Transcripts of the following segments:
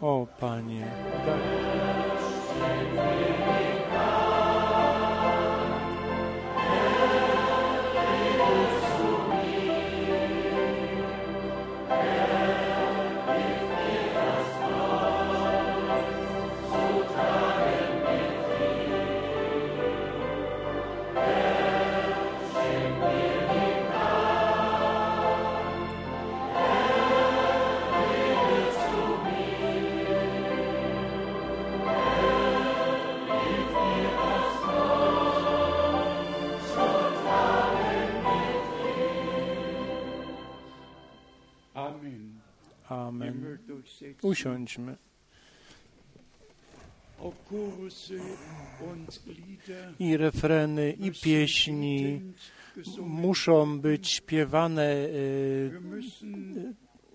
O Panie, daj. Usiądźmy. I refreny, i pieśni muszą być śpiewane müssen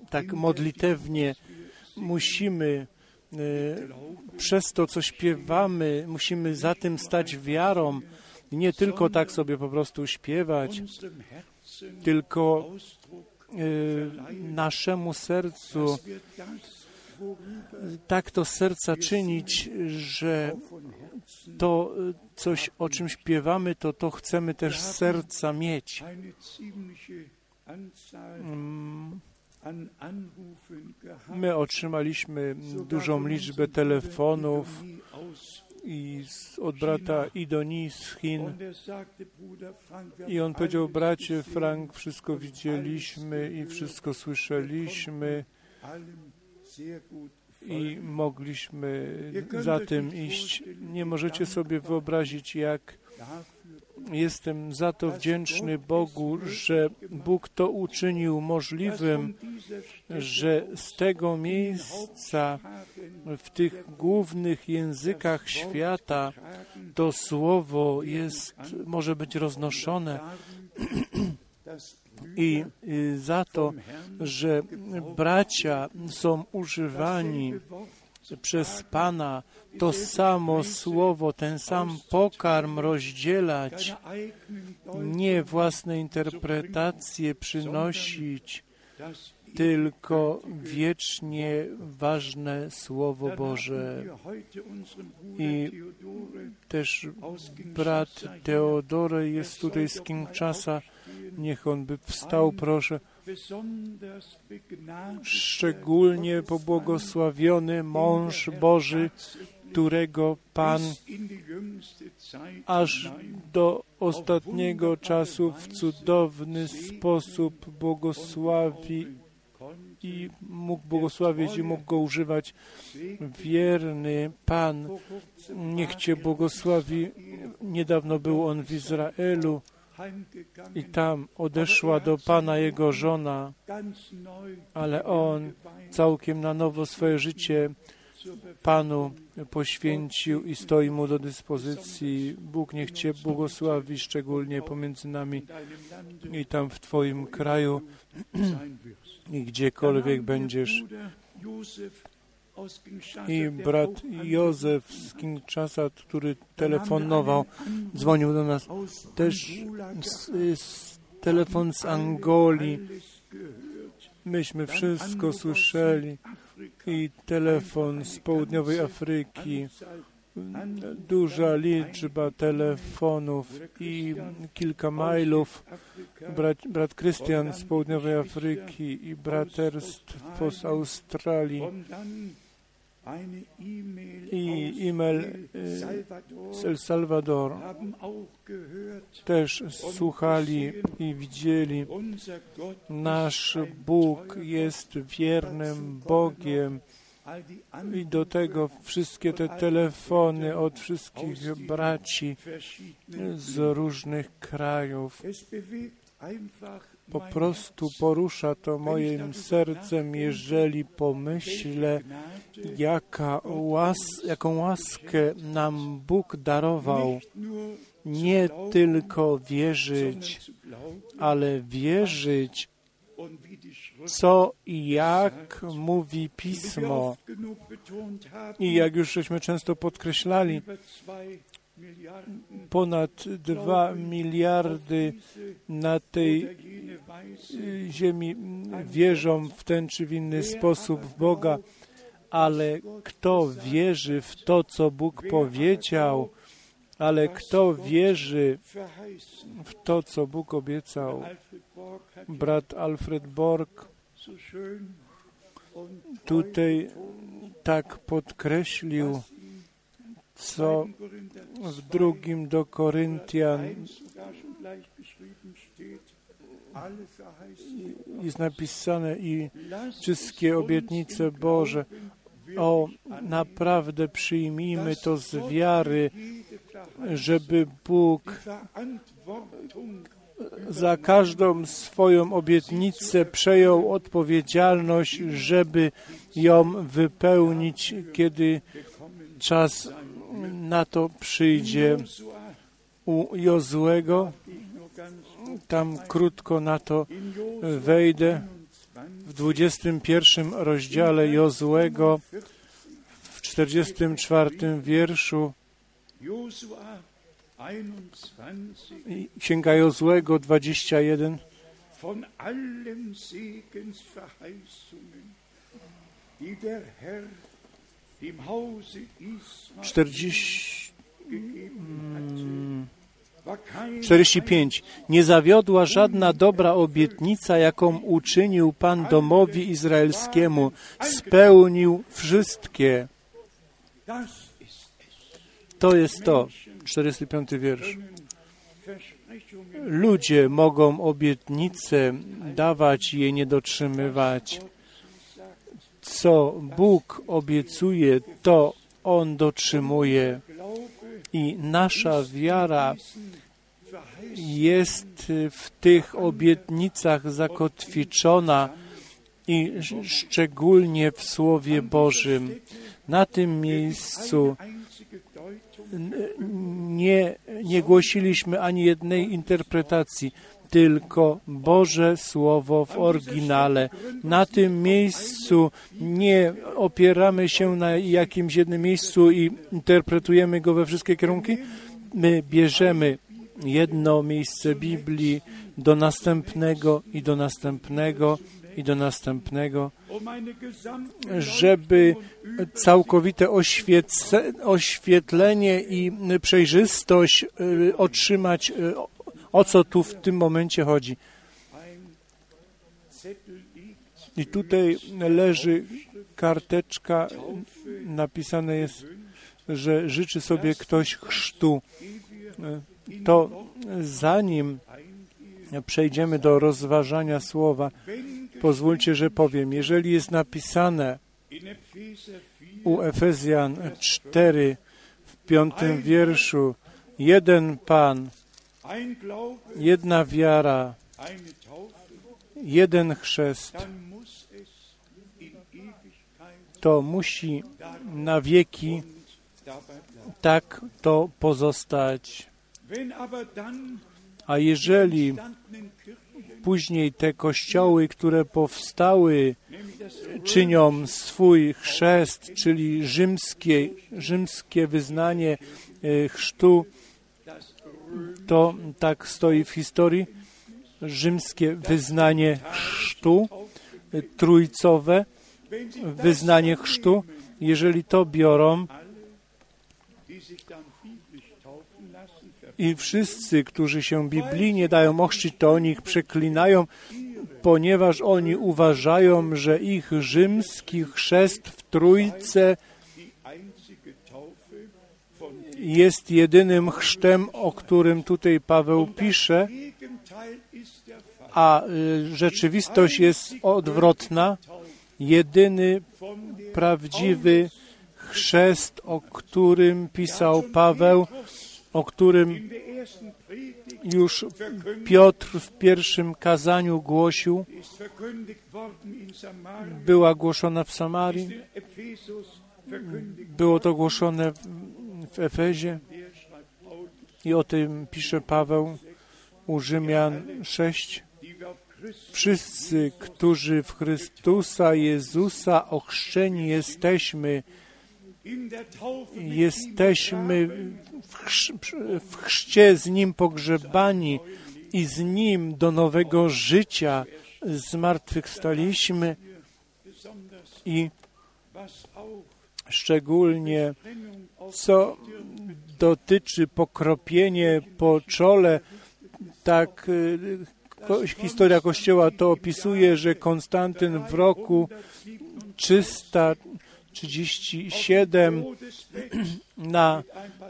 tak modlitewnie. Musimy e, przez to, co śpiewamy, musimy za tym stać wiarą. Nie tylko tak sobie po prostu śpiewać, tylko naszemu sercu tak to serca czynić, że to e, coś, o czym śpiewamy, to to chcemy też z serca mieć. Mm. My otrzymaliśmy dużą liczbę telefonów. I od brata Idoni z Chin. I on powiedział, bracie Frank, wszystko widzieliśmy i wszystko słyszeliśmy i mogliśmy za tym iść. Nie możecie sobie wyobrazić, jak jestem za to wdzięczny Bogu, że Bóg to uczynił możliwym, że z tego miejsca w tych głównych językach świata to słowo jest, może być roznoszone. I y, za to, że bracia są używani przez Pana, to samo słowo, ten sam pokarm rozdzielać, nie własne interpretacje przynosić, tylko wiecznie ważne Słowo Boże. I też brat. Teodore jest tutaj z aufstehen. Niech on by wstał, proszę. Szczególnie pobłogosławiony mąż Boży, którego Pan aż do ostatniego czasu w cudowny sposób błogosławi i mógł błogosławić i mógł go używać. Wierny Pan, niech Cię błogosławi. Niedawno był on w Izraelu i tam odeszła do Pana jego żona, ale on całkiem na nowo swoje życie Panu poświęcił i stoi mu do dyspozycji. Bóg niech Cię błogosławi szczególnie pomiędzy nami i tam w Twoim kraju i gdziekolwiek będziesz. I brat Józef z Kinshasa, który telefonował, dzwonił do nas, też z, z, telefon z Angolii. Myśmy wszystko słyszeli i telefon z południowej Afryki. Duża liczba telefonów i kilka mailów. Brat, brat Krystian z południowej Afryki i braterstwo z Australii i e-mail y, z El Salvador. Też słuchali i widzieli, nasz Bóg jest wiernym Bogiem. i do tego wszystkie te telefony od wszystkich braci z różnych krajów. Po prostu porusza to moim sercem, jeżeli pomyślę, jaka łas, jaką łaskę nam Bóg darował. Nie tylko wierzyć, ale wierzyć, co i jak mówi Pismo. I jak już żeśmy często podkreślali, ponad dwa miliardy na tej y, ziemi mm, wierzą w ten czy w inny sposób w Boga, ale kto wierzy w to, co Bóg powiedział, ale kto wierzy w to, co Bóg obiecał. Brat Alfred Borg tutaj tak podkreślił, co 2. Korinther w drugim do Koryntian 1 sogar schon gleich beschrieben steht. Alle Verheißungen. jest napisane i wszystkie obietnice Boże. O, naprawdę przyjmijmy to z wiary, żeby Bóg za każdą swoją obietnicę przejął odpowiedzialność, żeby ją wypełnić, kiedy czas na to przyjdzie. U Jozłego, tam krótko na to wejdę, 21, w 21 rozdziale Jozłego, w 44 wierszu, Josua 21 i Księga Jozłego 21, von 40, gegeben hatte, war kein 45. Nie zawiodła żadna dobra obietnica, jaką uczynił Pan domowi izraelskiemu. Spełnił wszystkie. To jest to. 45 wiersz. Ludzie mogą obietnice dawać i je nie dotrzymywać. Co Bóg obiecuje, to On dotrzymuje. I nasza wiara jest w tych obietnicach zakotwiczona i sz- szczególnie w Słowie Bożym. Na tym miejscu nie, nie głosiliśmy ani jednej interpretacji, tylko Boże Słowo w oryginale. Na tym miejscu nie opieramy się na jakimś jednym miejscu i interpretujemy go we wszystkie kierunki. My bierzemy jedno miejsce Biblii do następnego i do następnego i do następnego, żeby całkowite oświetlenie i przejrzystość y, otrzymać, y, o- co tu w tym momencie chodzi. I tutaj leży karteczka, napisane jest, że życzy sobie ktoś chrztu. To zanim przejdziemy do rozważania słowa, pozwólcie, że powiem, jeżeli jest napisane in Epheser 4 u Efezjan 4 w piątym wierszu jeden Pan, jedna wiara, jeden chrzest, to musi na wieki tak to pozostać. A jeżeli później te kościoły, które powstały, czynią swój chrzest, czyli rzymskie, rzymskie wyznanie e, chrztu, to tak stoi w historii, rzymskie wyznanie chrztu, trójcowe wyznanie chrztu, jeżeli to biorą i wszyscy, którzy się biblijnie dają ochrzcić, to oni ich przeklinają, ponieważ oni uważają, że ich rzymski chrzest w trójce jest jedynym chrztem, o którym tutaj Paweł pisze, a y, rzeczywistość jest odwrotna. Jedyny prawdziwy chrzest, o którym pisał Paweł, o którym już Piotr w pierwszym kazaniu głosił, była głoszona w Samarii, było to głoszone w, Efezie i o tym pisze Paweł u Rzymian 6. die wir auf Christus Wszyscy, którzy w Chrystusa Jezusa ochrzczeni jesteśmy, jesteśmy w, chrz, w chrzcie z Nim pogrzebani i z Nim do nowego życia zmartwychwstaliśmy i szczególnie co dotyczy pokropienie po czole, tak y, historia Kościoła to opisuje, że Konstantyn w roku 337 Todesbett na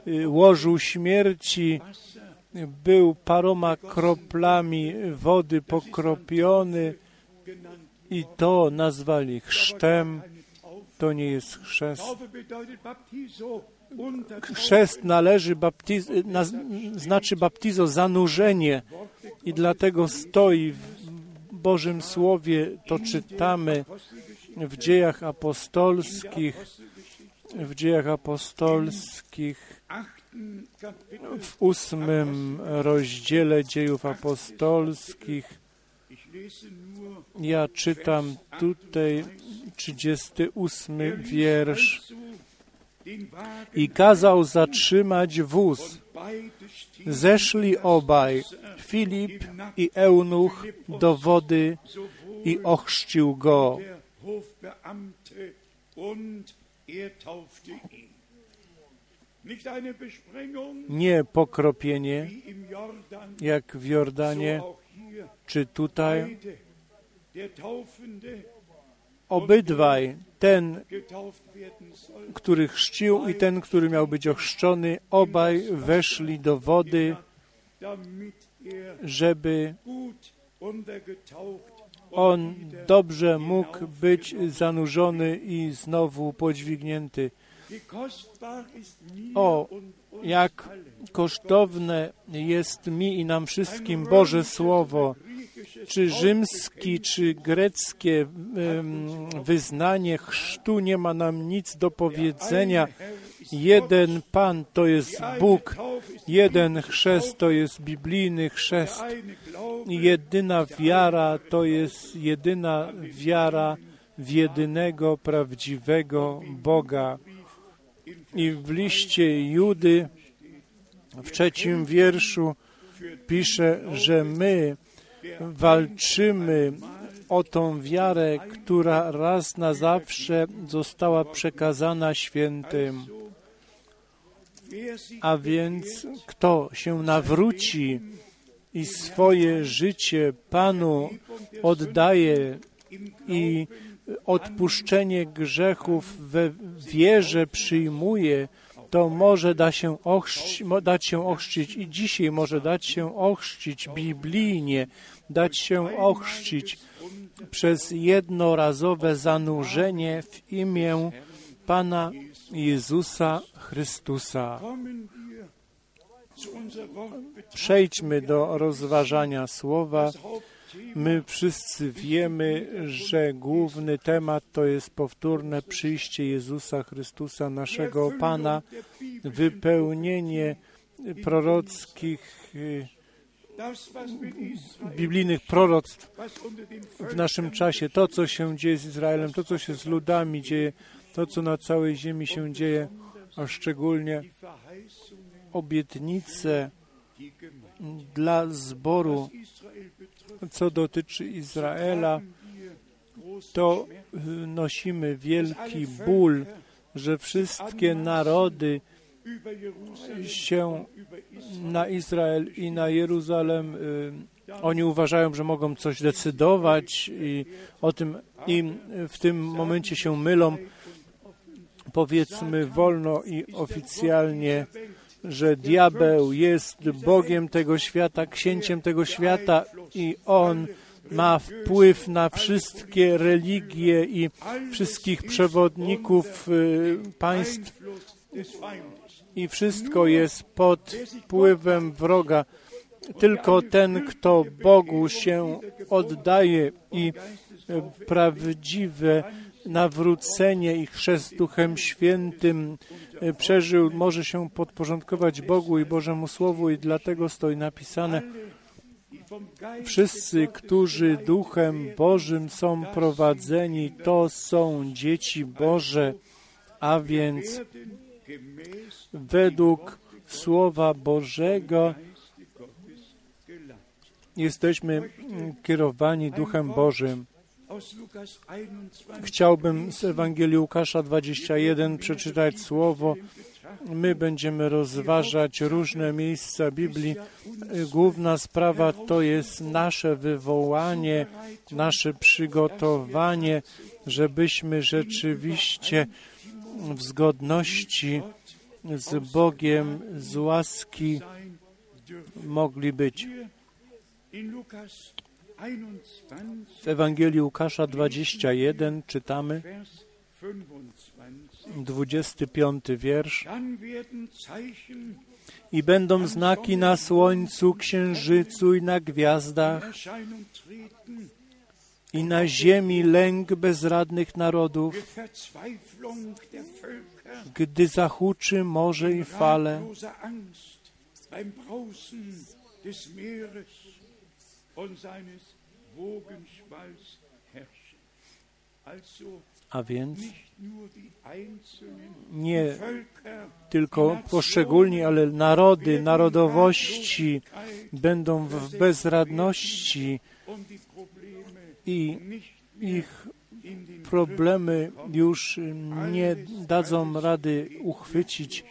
y, łożu śmierci był paroma kroplami wody pokropiony i to nazwali chrztem. To nie jest chrzest. Chrzest należy baptiz, na, znaczy baptizo, zanurzenie i dlatego stoi w Bożym Słowie, to czytamy w dziejach apostolskich, w dziejach apostolskich w ósmym rozdziale dziejów apostolskich. Ja czytam tutaj 38 wiersz. I kazał zatrzymać wóz. Zeszli obaj, Filip i Eunuch, do wody i ochrzcił go. er Nie pokropienie, jak w Jordanie, czy tutaj. Obydwaj, ten, który chrzcił i ten, który miał być ochrzczony, obaj weszli do wody, żeby on dobrze mógł być zanurzony i znowu podźwignięty. O, jak kosztowne jest mi i nam wszystkim Boże Słowo, czy rzymski, czy greckie wyznanie chrztu nie ma nam nic do powiedzenia. Jeden Pan to jest Bóg, jeden chrzest to jest biblijny chrzest. Jedyna wiara to jest jedyna wiara w jedynego prawdziwego Boga. I w liście Judy w trzecim wierszu pisze, że my walczymy o tą wiarę, która raz na zawsze została przekazana świętym. A więc kto się nawróci i swoje życie Panu oddaje i odpuszczenie grzechów we wierze przyjmuje, to może da się ochrzcić, dać się ochrzcić i dzisiaj może dać się ochrzcić biblijnie, dać się ochrzcić przez jednorazowe zanurzenie w imię Pana Jezusa Chrystusa. Przejdźmy do rozważania słowa. My wszyscy wiemy, że główny temat to jest powtórne przyjście Jezusa Chrystusa, naszego Pana, wypełnienie prorockich, biblijnych proroctw w naszym czasie. To, co się dzieje z Izraelem, to, co się z ludami dzieje, to, co na całej ziemi się dzieje, a szczególnie obietnice dla zboru, co dotyczy Izraela, to nosimy wielki ból, że wszystkie narody się na Izrael i na Jeruzalem, oni uważają, że mogą coś decydować i o tym i w tym momencie się mylą. Powiedzmy wolno i oficjalnie, że diabeł jest Bogiem tego świata, księciem tego świata i on ma wpływ na wszystkie religie i wszystkich przewodników państw i wszystko jest pod wpływem wroga. Tylko ten, kto Bogu się oddaje i prawdziwe nawrócenie i chrzest Duchem Świętym przeżył, może się podporządkować Bogu i Bożemu Słowu i dlatego stoi napisane Wszyscy, którzy Duchem Bożym są prowadzeni, to są dzieci Boże, a więc według Słowa Bożego jesteśmy kierowani Duchem Bożym. aus Lukas 21 Chciałbym z Ewangelii Łukasza 21 przeczytać słowo. My będziemy rozważać różne miejsca Biblii. Główna sprawa to jest nasze wywołanie, nasze przygotowanie, żebyśmy rzeczywiście w zgodności z Bogiem, z łaski mogli być. Hier in Lukas 21, W Ewangelii Łukasza 21 czytamy Vers 25. 25 wiersz. I będą znaki na słońcu, księżycu i na gwiazdach, i na ziemi lęk bezradnych narodów, gdy zahuczy morze i fale, a więc nie tylko poszczególni, ale narody, narodowości będą w bezradności i ich problemy już nie dadzą rady uchwycić.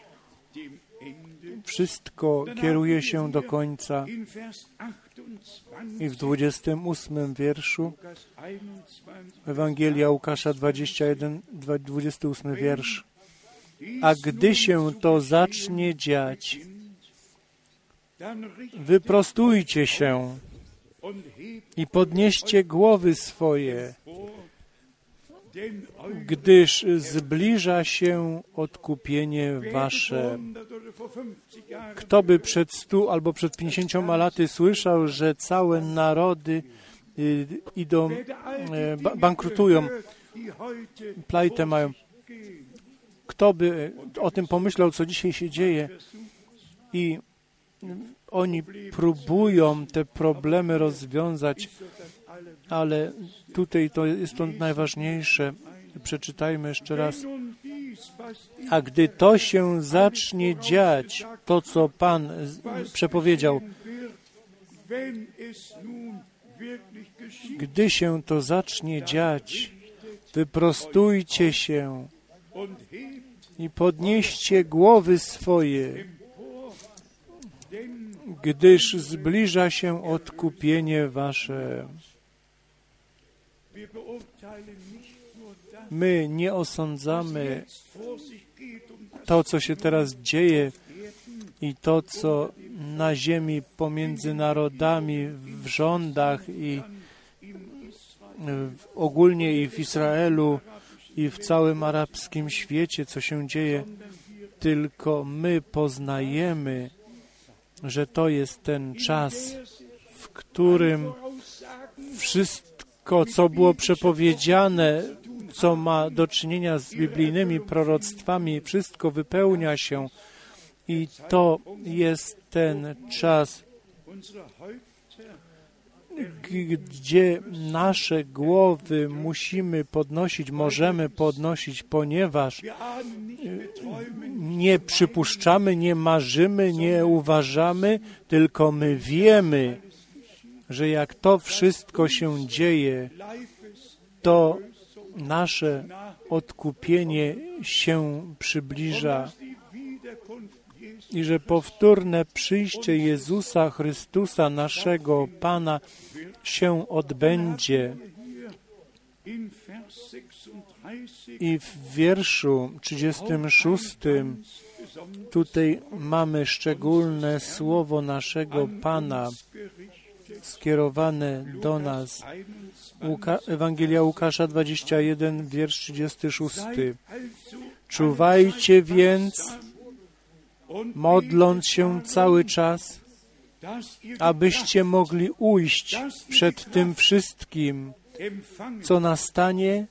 Wszystko kieruje się do końca. In Vers 28 I w 28 wierszu Lukas 21 Ewangelia Łukasza 21, 28 wiersz. A gdy się to zacznie dziać, wyprostujcie się i podnieście głowy swoje, gdyż zbliża się odkupienie wasze. Hundert oder vor 50 Jahren Kto by przed stu albo przed pięćdziesięcioma laty słyszał, że całe narody y, idą, e, bankrutują, plajtę mają. Kto by o tym pomyślał, co dzisiaj się dzieje i oni próbują te problemy rozwiązać, ale tutaj to jest to najważniejsze. Przeczytajmy jeszcze raz. A gdy to się zacznie dziać, to co Pan przepowiedział, gdy się to zacznie dziać, wyprostujcie się i podnieście głowy swoje, gdyż zbliża się odkupienie wasze. My nie osądzamy to, co się teraz dzieje i to, co na ziemi pomiędzy narodami, w rządach i w, ogólnie i w Izraelu i w całym arabskim świecie, co się dzieje, tylko my poznajemy, że to jest ten czas, w którym wszystko, co było przepowiedziane, co ma do czynienia z biblijnymi proroctwami, wszystko wypełnia się. I to jest ten czas, gdzie nasze głowy musimy podnosić, możemy podnosić, ponieważ träumen nie przypuszczamy, nie marzymy, nie uważamy, tylko my wiemy, że jak to wszystko się dzieje, to nasze odkupienie się przybliża i że powtórne przyjście Jezusa Chrystusa, naszego Pana, się odbędzie. hier in Vers 36 I w wierszu 36 besonders tutaj mamy szczególne słowo naszego Pana skierowane do nas. 21 Łuka, Ewangelia Łukasza 21, wiersz 36. Seid also Czuwajcie więc, modląc się cały czas, abyście mogli ujść przed tym wszystkim, co nastanie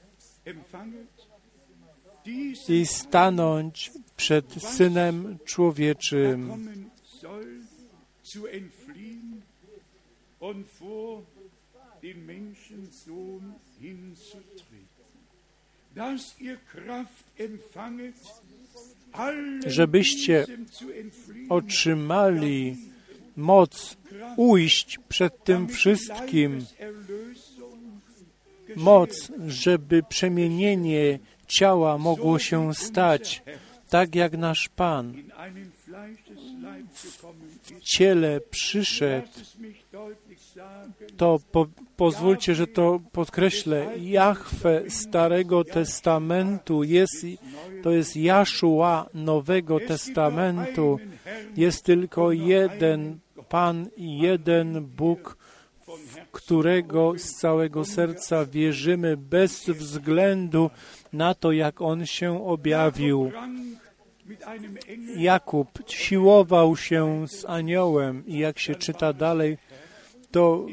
i stanąć przed Synem Człowieczym. Dass ihr Kraft empfanget, Żebyście Otrzymali moc ujść przed tym wszystkim, moc, żeby przemienienie ciała mogło się stać, tak jak nasz Pan w ciele przyszedł, to po, pozwólcie, że to podkreślę. Jahwe Starego Testamentu jest, to jest Jaszua Nowego Testamentu. Jest tylko jeden Pan jeden Bóg, w którego z całego serca wierzymy bez względu na to, jak On się objawił. Jakub siłował się z aniołem i jak się czyta dalej, to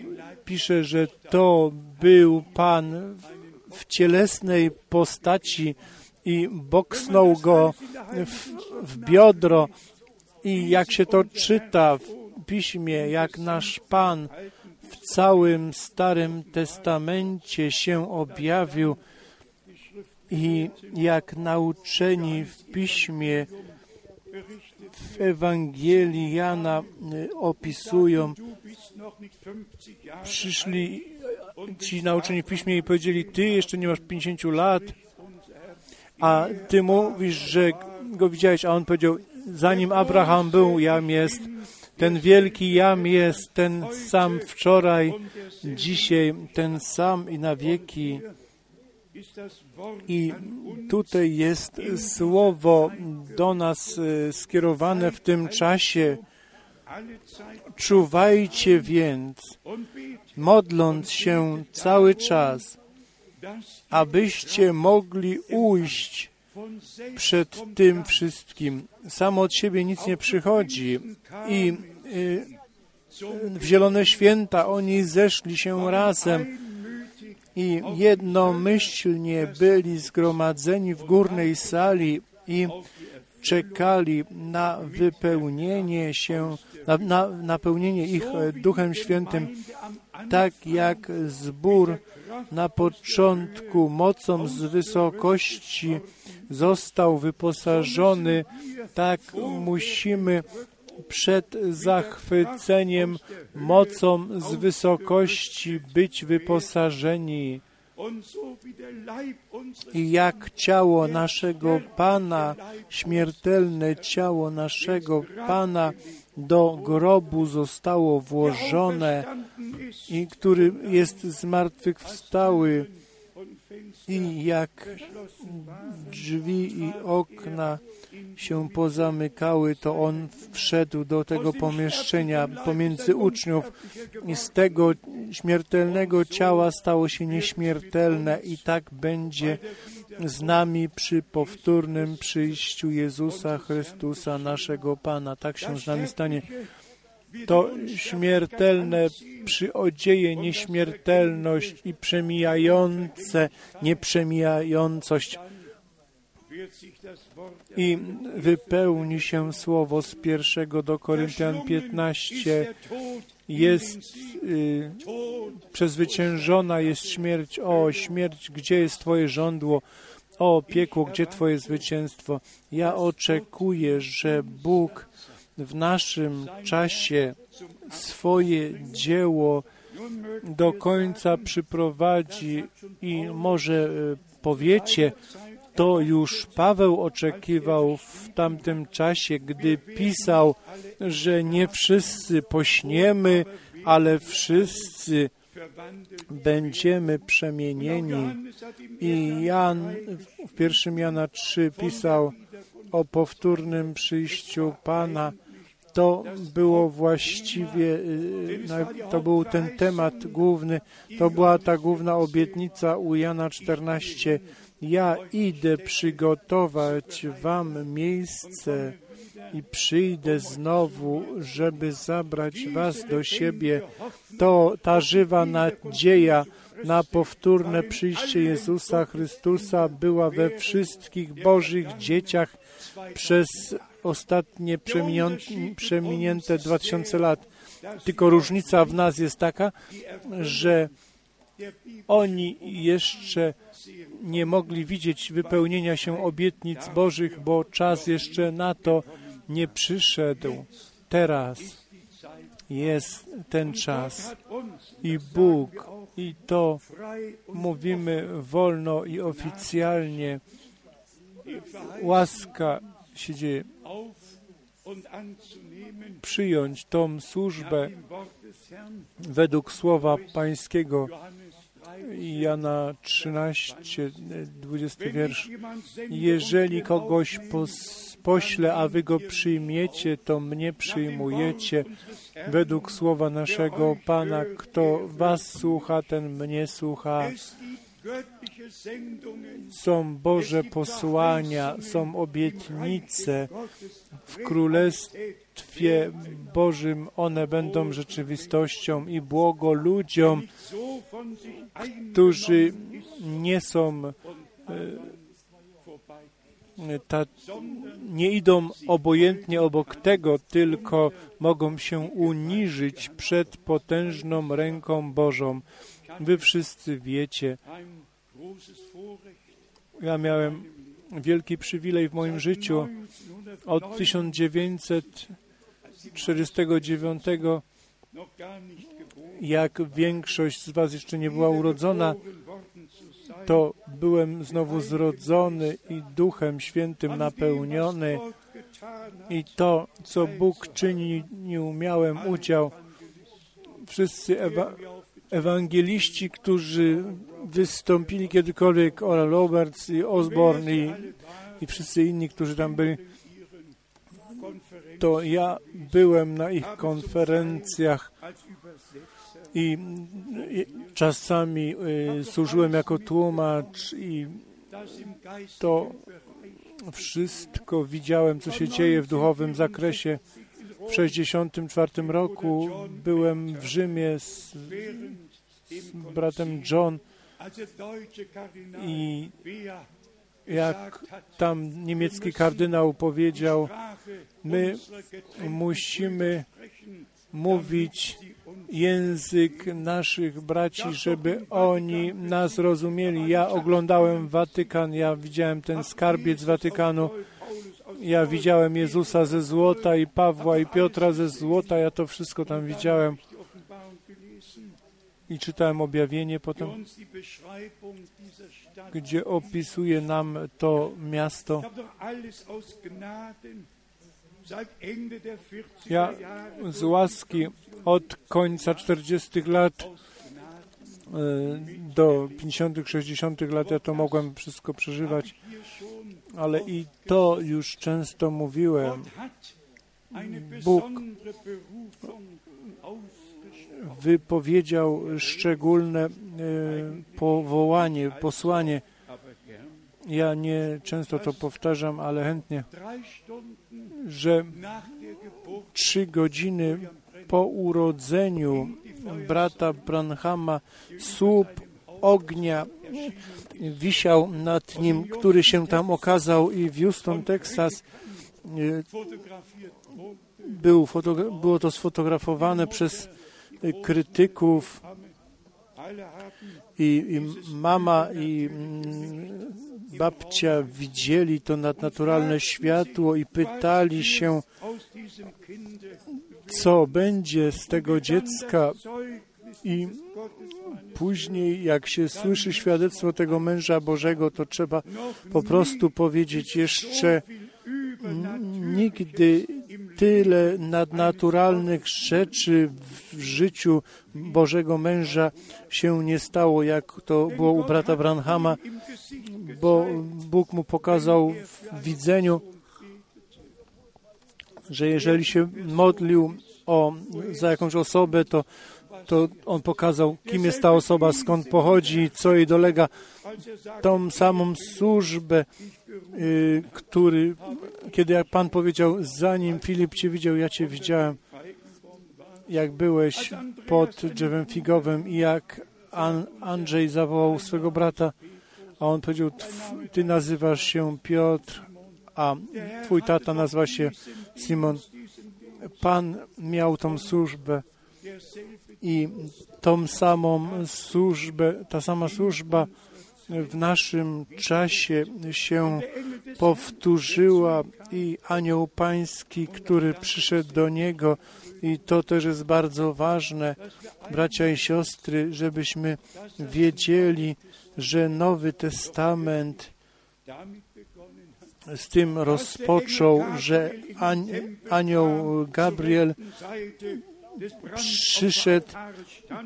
pisze, że to był Pan w cielesnej postaci i boksnął go w, w biodro. I jak się to czyta w piśmie, jak nasz Pan w całym Starym Testamencie się objawił i jak nauczeni w piśmie w Ewangelii Jana y, opisują, Du bist noch nicht 50 Jahre przyszli ci nauczeni w piśmie i powiedzieli, ty jeszcze nie masz 50 lat, a ty mówisz, że go widziałeś, a on powiedział, zanim Abraham był, jam jest. Ten wielki jam jest, ten sam wczoraj, dzisiaj, ten sam i na wieki. I tutaj jest słowo do nas e, skierowane w tym czasie. Czuwajcie więc, modląc się cały czas, abyście mogli ujść przed tym wszystkim. Samo od siebie nic nie przychodzi. I y, w Zielone Święta oni zeszli się razem i jednomyślnie byli zgromadzeni w górnej sali i czekali na wypełnienie się, na, na napełnienie ich Duchem Świętym, tak jak zbór na początku mocą z wysokości został wyposażony, tak musimy przed zachwyceniem mocą z wysokości być wyposażeni. I jak ciało naszego Pana, śmiertelne ciało naszego Pana do grobu zostało włożone i który jest zmartwychwstały i jak drzwi i okna się pozamykały, to on wszedł do tego pomieszczenia pomiędzy uczniów i z tego śmiertelnego ciała stało się nieśmiertelne i tak będzie z nami przy powtórnym przyjściu Jezusa Chrystusa, naszego Pana. Tak się z nami stanie. To śmiertelne przyodzieje nieśmiertelność i przemijające nieprzemijającość i wypełni się słowo z pierwszego do Koryntian 15. der Tod, Jest y, przezwyciężona jest śmierć. O, śmierć, gdzie jest Twoje żądło? O, piekło, gdzie Twoje zwycięstwo? Ja oczekuję, że Bóg w naszym czasie swoje dzieło do końca przyprowadzi i może y, powiecie, to już Paweł oczekiwał w tamtym czasie, gdy pisał, że nie wszyscy pośniemy, ale wszyscy będziemy przemienieni. I Jan w pierwszym Jana 3 pisał o powtórnym przyjściu Pana. To było właściwie, y, to był ten temat główny, to była ta główna obietnica u Jana 14. Ja idę przygotować wam miejsce i przyjdę znowu, żeby zabrać was do siebie. To ta żywa nadzieja na powtórne przyjście Jezusa Chrystusa była we wszystkich Bożych dzieciach przez ostatnie przeminięte 2000 lat. Tylko różnica w nas jest taka, że oni jeszcze nie mogli widzieć wypełnienia się obietnic Bożych, bo czas jeszcze na to nie przyszedł. Teraz jest ten czas i Bóg I to mówimy wolno i oficjalnie. Łaska się dzieje. Przyjąć tą służbę według słowa Pańskiego. Johannes 3. Jana 13, 20 Wenn wiersz. Jeżeli kogoś poślę, a wy go przyjmiecie, to mnie przyjmujecie. Według słowa naszego Pana, kto was słucha, ten mnie słucha. Są Boże posłania, są obietnice w Królestwie Bożym. One będą rzeczywistością i błogo ludziom, którzy nie są vorbei, ta, nie idą obojętnie obok tego, tylko mogą się uniżyć przed potężną ręką Bożą. Wy wszyscy wiecie, ja miałem wielki przywilej w moim życiu. Od 1949, noch gar nicht geboren, jak większość z Was jeszcze nie była urodzona, to byłem znowu zrodzony i Duchem Świętym napełniony. I to, co Bóg czynił, miałem udział. Wszyscy ewa ewangeliści, którzy wystąpili kiedykolwiek, Oral Roberts i Osborne i, i wszyscy inni, którzy tam byli, to ja byłem na ich konferencjach i, czasami y, służyłem jako tłumacz i to wszystko widziałem, co się dzieje w duchowym zakresie. W 1964 roku byłem w Rzymie z, z bratem John i jak tam niemiecki kardynał powiedział, my musimy mówić język naszych braci, żeby oni nas rozumieli. Ja oglądałem Watykan, ja widziałem ten skarbiec Watykanu, ja widziałem Jezusa ze złota i Pawła i Piotra ze złota, ja to wszystko tam widziałem i czytałem objawienie potem, gdzie opisuje nam to miasto. Ich habe doch alles aus Gnaden seit Ende der 40er Ja z łaski od końca 40 lat e, do 50., 60. lat ja to mogłem wszystko przeżywać. Ale i to już często mówiłem. Bóg wypowiedział szczególne e, powołanie, posłanie. Ja nie często to powtarzam, ale chętnie, że trzy godziny po urodzeniu brata Branhama słup ognia wisiał nad nim, który się tam okazał i w Houston, Texas wurde. był było to sfotografowane przez krytyków i, i mama i mm, babcia widzieli to nadnaturalne światło i pytali się, co będzie z tego dziecka. I później, jak się słyszy świadectwo tego męża Bożego, to trzeba po prostu powiedzieć jeszcze nigdy tyle nadnaturalnych rzeczy w życiu Bożego męża się nie stało, jak to było u brata Branhama, bo Bóg mu pokazał w widzeniu, że jeżeli się modlił o, za jakąś osobę, to, to on pokazał, kim jest ta osoba, skąd pochodzi, co jej dolega, tą samą służbę, y, który, kiedy jak Pan powiedział, zanim Filip Cię widział, ja Cię widziałem, jak byłeś pod drzewem figowym i jak An Andrzej zawołał swego brata, a on powiedział, "Tw- Ty nazywasz się Piotr, a Twój tata nazywa się Simon. Pan miał tą służbę i tą samą służbę, ta sama służba w naszym czasie się powtórzyła i anioł pański, który przyszedł do niego i to też jest bardzo ważne, bracia i siostry, żebyśmy wiedzieli, że Nowy Testament z tym rozpoczął, że anioł Gabriel przyszedł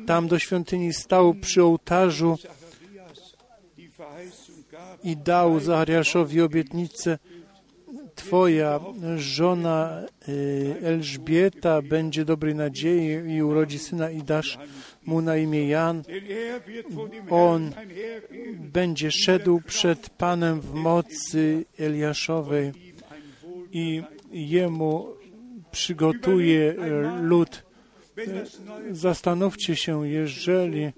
tam do świątyni, stał przy ołtarzu i dał Zachariaszowi obietnicę, Twoja żona y, Elżbieta będzie dobrej nadziei i urodzi syna i dasz mu na imię Jan. On będzie szedł przed Panem w mocy Eliaszowej i jemu przygotuje lud. Zastanówcie się, jeżeli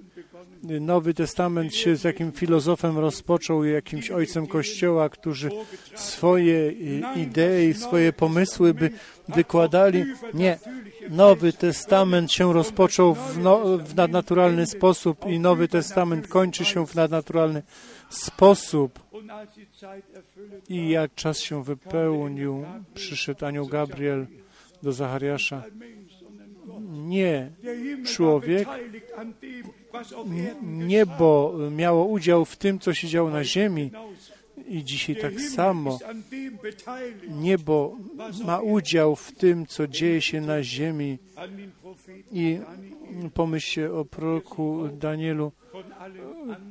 Nowy Testament się z jakim filozofem rozpoczął, jakimś ojcem Kościoła, którzy swoje idee, swoje pomysły by wykładali. Nie. Nowy Testament się rozpoczął w, no, w nadnaturalny sposób i Nowy Testament kończy się w nadnaturalny sposób. I jak czas się wypełnił, przyszedł anioł Gabriel do Zachariasza. Nie człowiek, niebo miało udział w tym, co się działo na ziemi. I dzisiaj tak samo niebo ma udział w tym, co dzieje się na ziemi. I pomyślcie o proroku Danielu,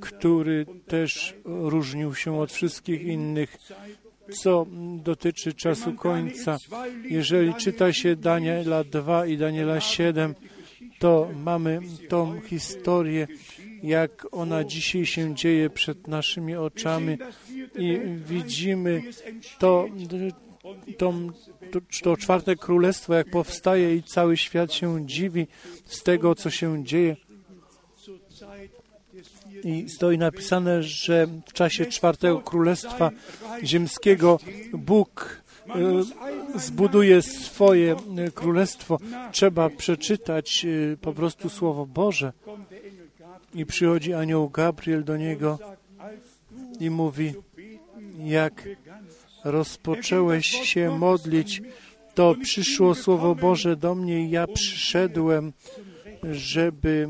który też różnił się od wszystkich innych, co dotyczy czasu końca. Jeżeli czyta się Daniela 2 i Daniela 7, to mamy tą historię, jak ona dzisiaj się dzieje przed naszymi oczami i widzimy to, to, to, czwarte królestwo, jak powstaje i cały świat się dziwi z tego, co się dzieje. I stoi napisane, że w czasie czwartego królestwa ziemskiego Bóg e, zbuduje swoje e, królestwo. Trzeba przeczytać e, po prostu Słowo Boże. I przychodzi anioł Gabriel do niego i mówi, jak rozpocząłeś się modlić, to przyszło Słowo Boże do mnie i ja przyszedłem, żeby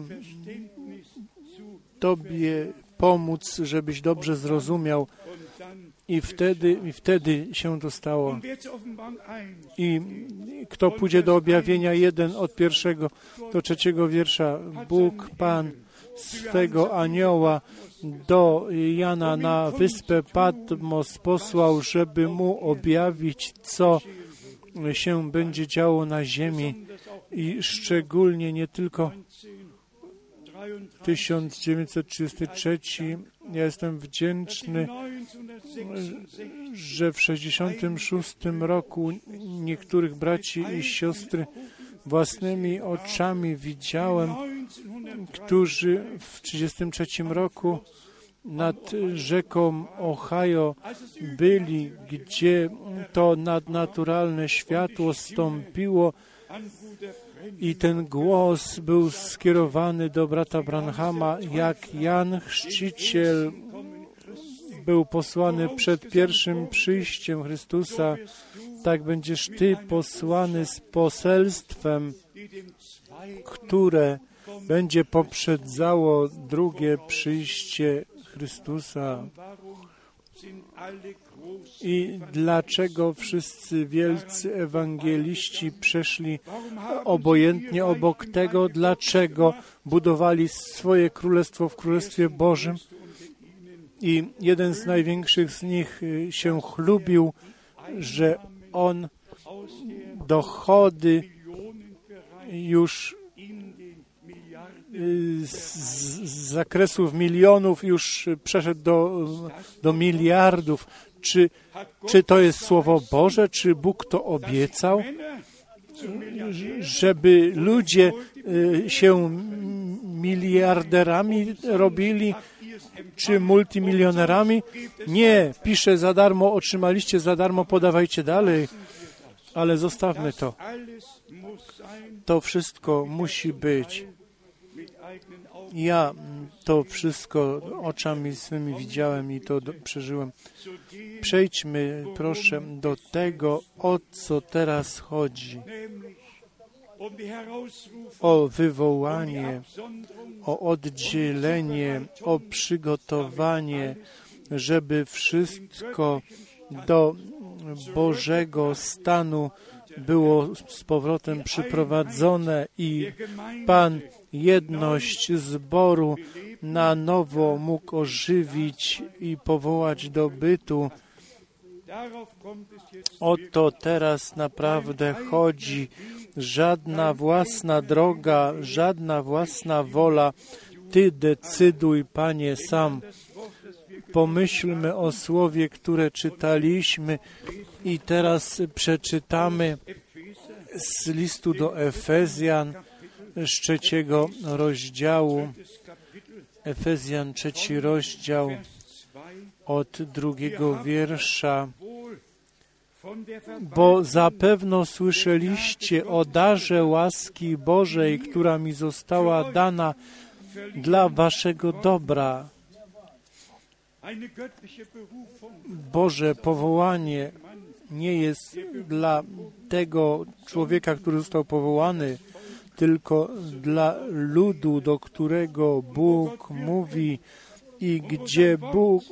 Tobie pomóc, żebyś dobrze zrozumiał. I wtedy, I wtedy się to stało. I kto pójdzie do objawienia jeden od pierwszego do trzeciego wiersza, Bóg, Pan, swego anioła do Jana na wyspę Patmos posłał, żeby mu objawić, co się będzie działo na ziemi i szczególnie nie tylko 1933. Ja jestem wdzięczny, że w 66 roku niektórych braci i siostry własnymi oczami widziałem, którzy w 1933 roku nad rzeką Ohio byli, gdzie to nadnaturalne światło stąpiło i ten głos był skierowany do brata Branhama, jak Jan Chrzciciel był posłany przed pierwszym przyjściem Chrystusa, tak będziesz Ty posłany z poselstwem, które będzie poprzedzało drugie przyjście Chrystusa. I dlaczego wszyscy wielcy ewangeliści przeszli obojętnie obok tego? Dlaczego budowali swoje królestwo w Królestwie Bożym? I jeden z największych z nich y, się chlubił, że on dochody już z, zakresów milionów już przeszedł do, do miliardów. Czy, czy to jest Słowo Boże? Czy Bóg to obiecał? Żeby ludzie y, się miliarderami robili, czy multimilionerami? Nie, pisze za darmo, otrzymaliście za darmo, podawajcie dalej. Ale zostawmy to. To wszystko musi być Ja mm, to wszystko oczami swymi widziałem i to do, przeżyłem. Przejdźmy proszę do tego, o co teraz chodzi. O wywołanie, o oddzielenie, o przygotowanie, żeby wszystko do Bożego stanu było z powrotem przyprowadzone i Pan jedność zboru na nowo mógł ożywić i powołać do bytu. O to teraz naprawdę chodzi. Żadna własna droga, żadna własna wola. Ty decyduj, Panie, sam. Pomyślmy o słowie, które czytaliśmy i teraz przeczytamy z listu do Efezjan trzeciego rozdziału. Efezjan trzeci rozdział Vers 2 od drugiego wiersza. Bo zapewno słyszeliście o darze łaski Bożej, która mi została dana dla waszego dobra. Boże powołanie nie jest dla tego człowieka, który został powołany, tylko dla ludu, do którego Bóg mówi i gdzie Bóg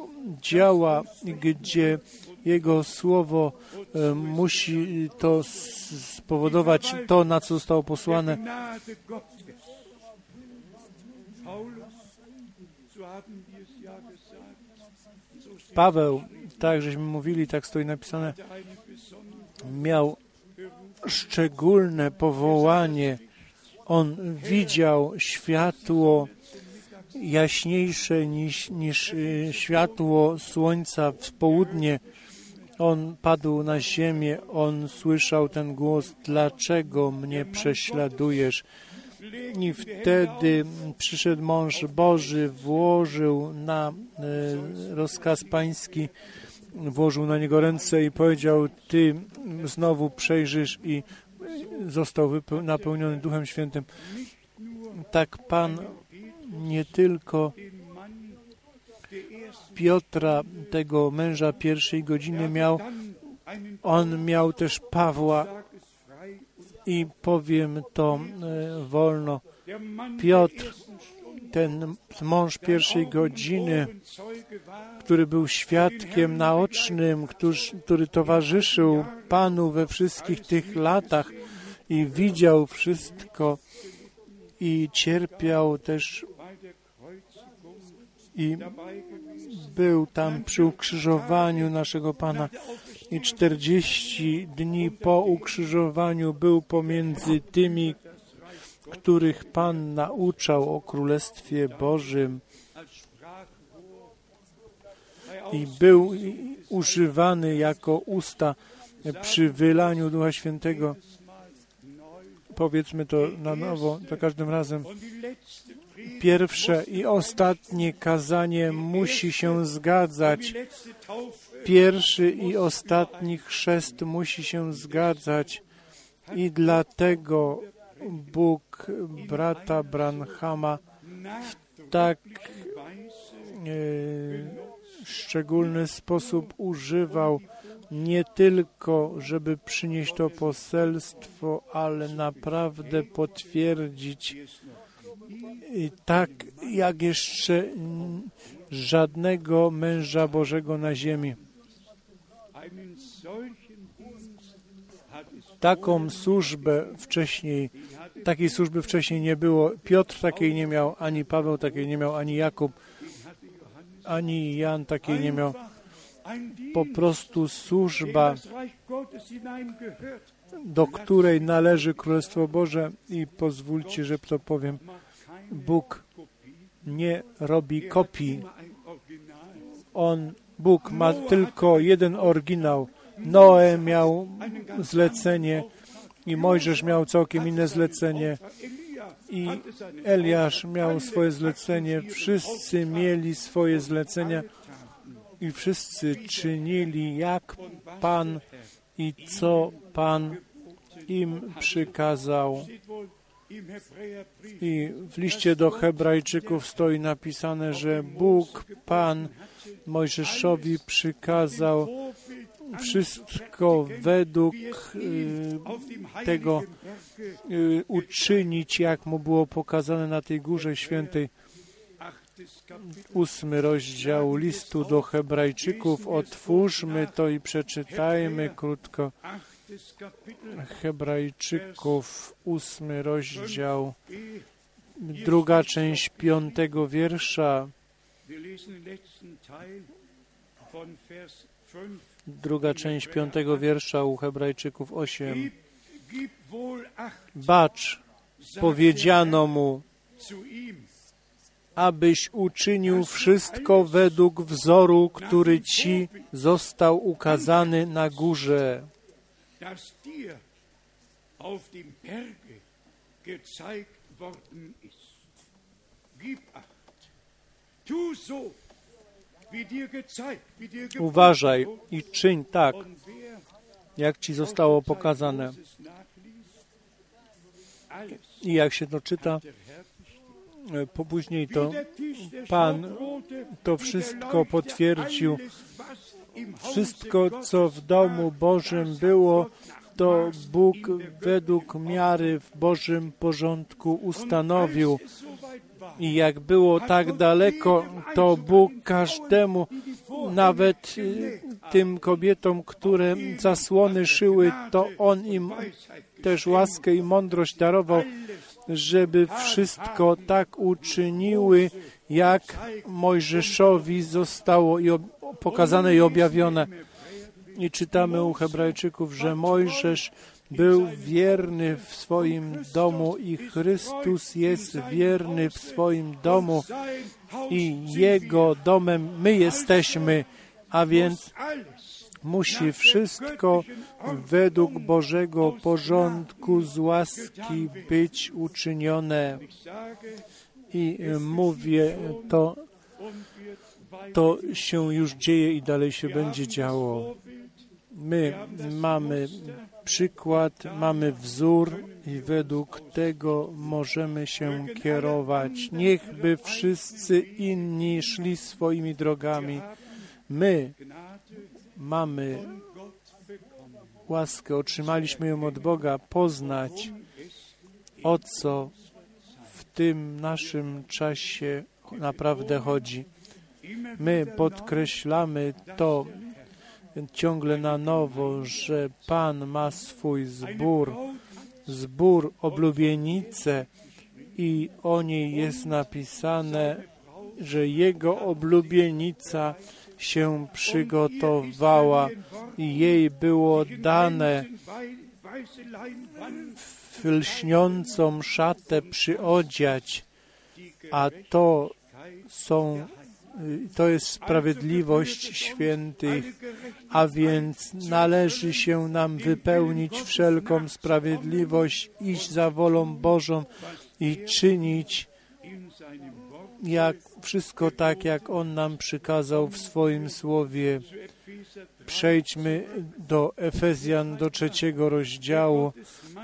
działa, gdzie Jego Słowo e, musi to spowodować, to na co zostało posłane. Paweł, tak żeśmy mówili, tak stoi napisane, miał szczególne powołanie. On widział światło jaśniejsze niż, niż y, światło słońca w południe. On padł na ziemię, on słyszał ten głos, dlaczego mnie prześladujesz? I wtedy przyszedł mąż Boży, włożył na e, rozkaz pański, włożył na niego ręce i powiedział, ty znowu przejrzysz i został napełniony Duchem Świętym. Tak Pan nie tylko Piotra, tego męża pierwszej godziny miał, on miał też Pawła i powiem to e, wolno. Piotr, ten mąż pierwszej godziny, który był świadkiem naocznym, który towarzyszył Panu we wszystkich tych latach i widział wszystko i cierpiał też i był tam przy ukrzyżowaniu naszego Pana i 40 dni po ukrzyżowaniu był pomiędzy tymi, których Pan nauczał o Królestwie Bożym i był używany jako usta przy wylaniu Ducha Świętego. Powiedzmy to na nowo, za każdym razem. Pierwsze i ostatnie kazanie musi się zgadzać. Pierwszy i ostatni chrzest musi się zgadzać i dlatego Bóg brata Branhama nach tak e, szczególny sposób używał nie tylko, żeby przynieść to poselstwo, ale naprawdę potwierdzić tak jak jeszcze żadnego męża Bożego na ziemi. Taką służbę wcześniej, takiej służby wcześniej nie było. Piotr takiej nie miał, ani Paweł takiej nie miał, ani Jakub, ani Jan takiej nie miał. Po prostu służba, do której należy Królestwo Boże i pozwólcie, że to powiem, Bóg nie robi kopii. On, Bóg ma tylko jeden oryginał. Noe miał zlecenie i Mojżesz miał całkiem inne zlecenie i Eliasz miał swoje zlecenie. Wszyscy mieli swoje zlecenia. I wszyscy czynili jak Pan i co Pan im przykazał. I w liście do Hebrajczyków stoi napisane, że Bóg, Pan Mojżeszowi przykazał wszystko według y, tego y, uczynić, jak mu było pokazane na tej górze świętej. Ósmy rozdział listu do Hebrajczyków. Otwórzmy to i przeczytajmy krótko. Hebrajczyków, ósmy rozdział, druga część piątego wiersza. Wir lesen den letzten Teil von Vers 5. Druga część piątego wiersza u Hebrajczyków 8. Gib, gib wohl acht, Bacz, powiedziano mu, abyś uczynił wszystko według wzoru, który ci został ukazany na górze. Uważaj i czyń tak, jak ci zostało pokazane. I jak się to czyta, der Herr bestimmt. e, po później Wie to Pan to wszystko potwierdził. Wszystko, co w domu Bożym było, to Bóg według miary w Bożym porządku ustanowił. I jak było tak daleko, to Bóg każdemu, nawet y, tym kobietom, które zasłony szyły, to On im też łaskę i mądrość darował, żeby wszystko tak uczyniły, jak Mojżeszowi zostało i pokazane i objawione. I czytamy u Hebrajczyków, że Mojżesz był wierny w swoim domu i Chrystus jest wierny w swoim domu i Jego domem my jesteśmy, a więc musi wszystko według Bożego porządku z łaski być uczynione. I mówię, to, to się już dzieje i dalej się będzie działo. My mamy przykład, mamy wzór i według tego możemy się kierować. Niechby wszyscy inni szli swoimi drogami. My mamy łaskę, otrzymaliśmy ją od Boga, poznać, o co w tym naszym czasie naprawdę chodzi. My podkreślamy to ciągle na nowo, że Pan ma swój zbór, zbór oblubienice i o niej jest napisane, że Jego oblubienica się przygotowała i jej było dane w lśniącą szatę przyodziać, a to są to jest sprawiedliwość świętych, a więc należy się nam wypełnić wszelką sprawiedliwość, iść za wolą Bożą i czynić jak wszystko tak, jak On nam przykazał w swoim słowie. Przejdźmy do Efezjan, do trzeciego rozdziału.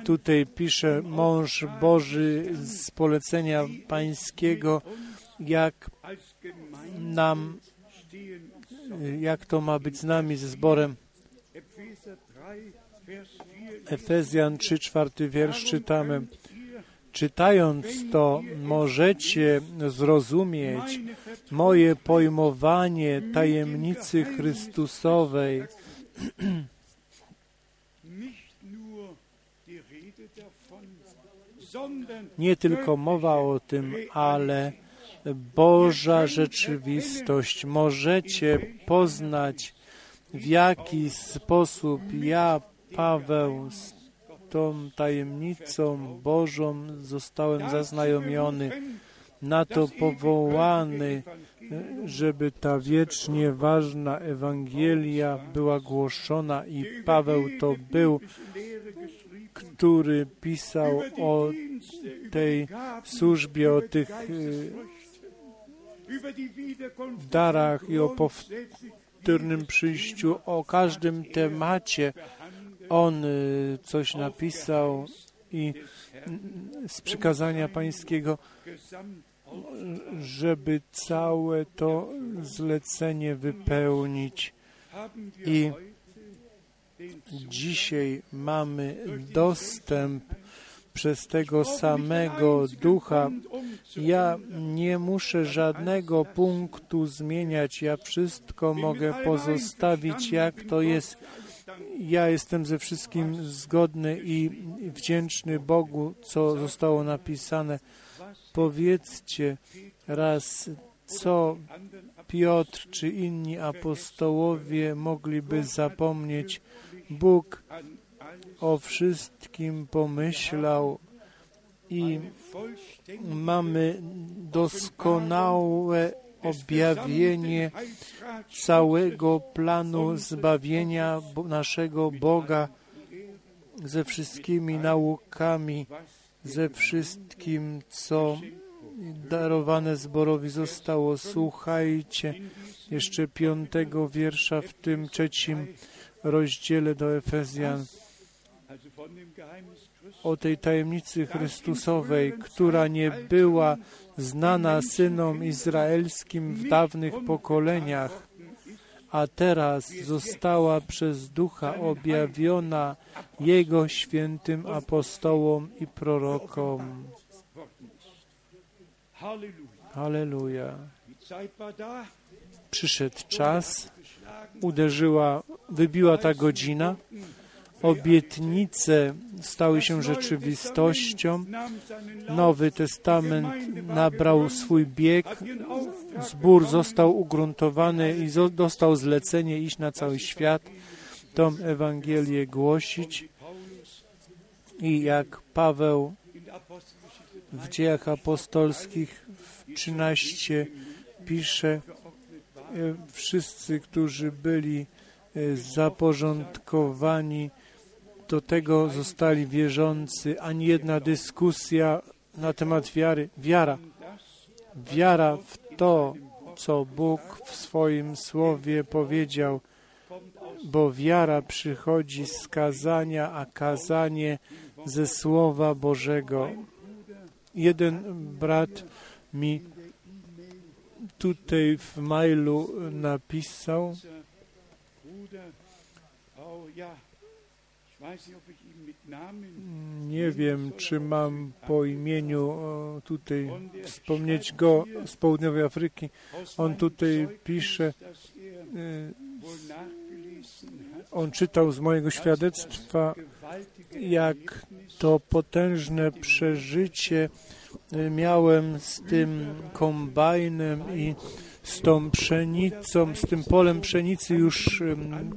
Tutaj pisze mąż Boży z polecenia pańskiego, jak nam, jak to ma być z nami, ze zborem. Efezjan 3, czwarty wiersz czytamy. Czytając to, możecie zrozumieć moje pojmowanie tajemnicy Chrystusowej. Nie tylko mowa o tym, ale Boża rzeczywistość. Możecie poznać, w jaki sposób ja, Paweł, tą tajemnicą Bożą zostałem zaznajomiony, na to powołany, żeby ta wiecznie ważna Ewangelia była głoszona i Paweł to był, który pisał o tej służbie, o tych darach i o powtórnym przyjściu, o każdym temacie. On coś napisał i z przykazania Pańskiego, żeby całe to zlecenie wypełnić. I dzisiaj mamy dostęp przez tego samego ducha. Ja nie muszę żadnego punktu zmieniać, ja wszystko mogę pozostawić, jak to jest. Ja jestem ze wszystkim zgodny i wdzięczny Bogu, co zostało napisane. Powiedzcie raz, co Piotr czy inni apostołowie mogliby zapomnieć. Bóg o wszystkim pomyślał i mamy doskonałe objawienie całego planu zbawienia naszego Boga ze wszystkimi naukami, ze wszystkim, co darowane zborowi zostało. Słuchajcie jeszcze piątego wiersza w tym trzecim rozdziale do Efezjan o tej tajemnicy Chrystusowej, która nie była znana synom izraelskim w dawnych pokoleniach, a teraz została przez Ducha objawiona Jego świętym apostołom i prorokom. Halleluja. Przyszedł czas, uderzyła, wybiła ta godzina, obietnice stały się rzeczywistością, Nowy Testament nabrał swój bieg, zbór został ugruntowany i dostał zlecenie iść na cały świat, tą Ewangelię głosić. I jak Paweł w dziejach apostolskich w 13 pisze, wszyscy, którzy byli zaporządkowani do tego zostali wierzący, ani jedna dyskusja na temat wiary. Wiara. Wiara w to, co Bóg w swoim słowie powiedział, bo wiara przychodzi z kazania, a kazanie ze Słowa Bożego. Jeden brat mi tutaj w mailu napisał, nie wiem, czy mam po imieniu tutaj wspomnieć go z południowej Afryki. On tutaj pisze, y, on czytał z mojego świadectwa, jak to potężne przeżycie y, miałem z tym kombajnem i z tą pszenicą, z tym polem pszenicy już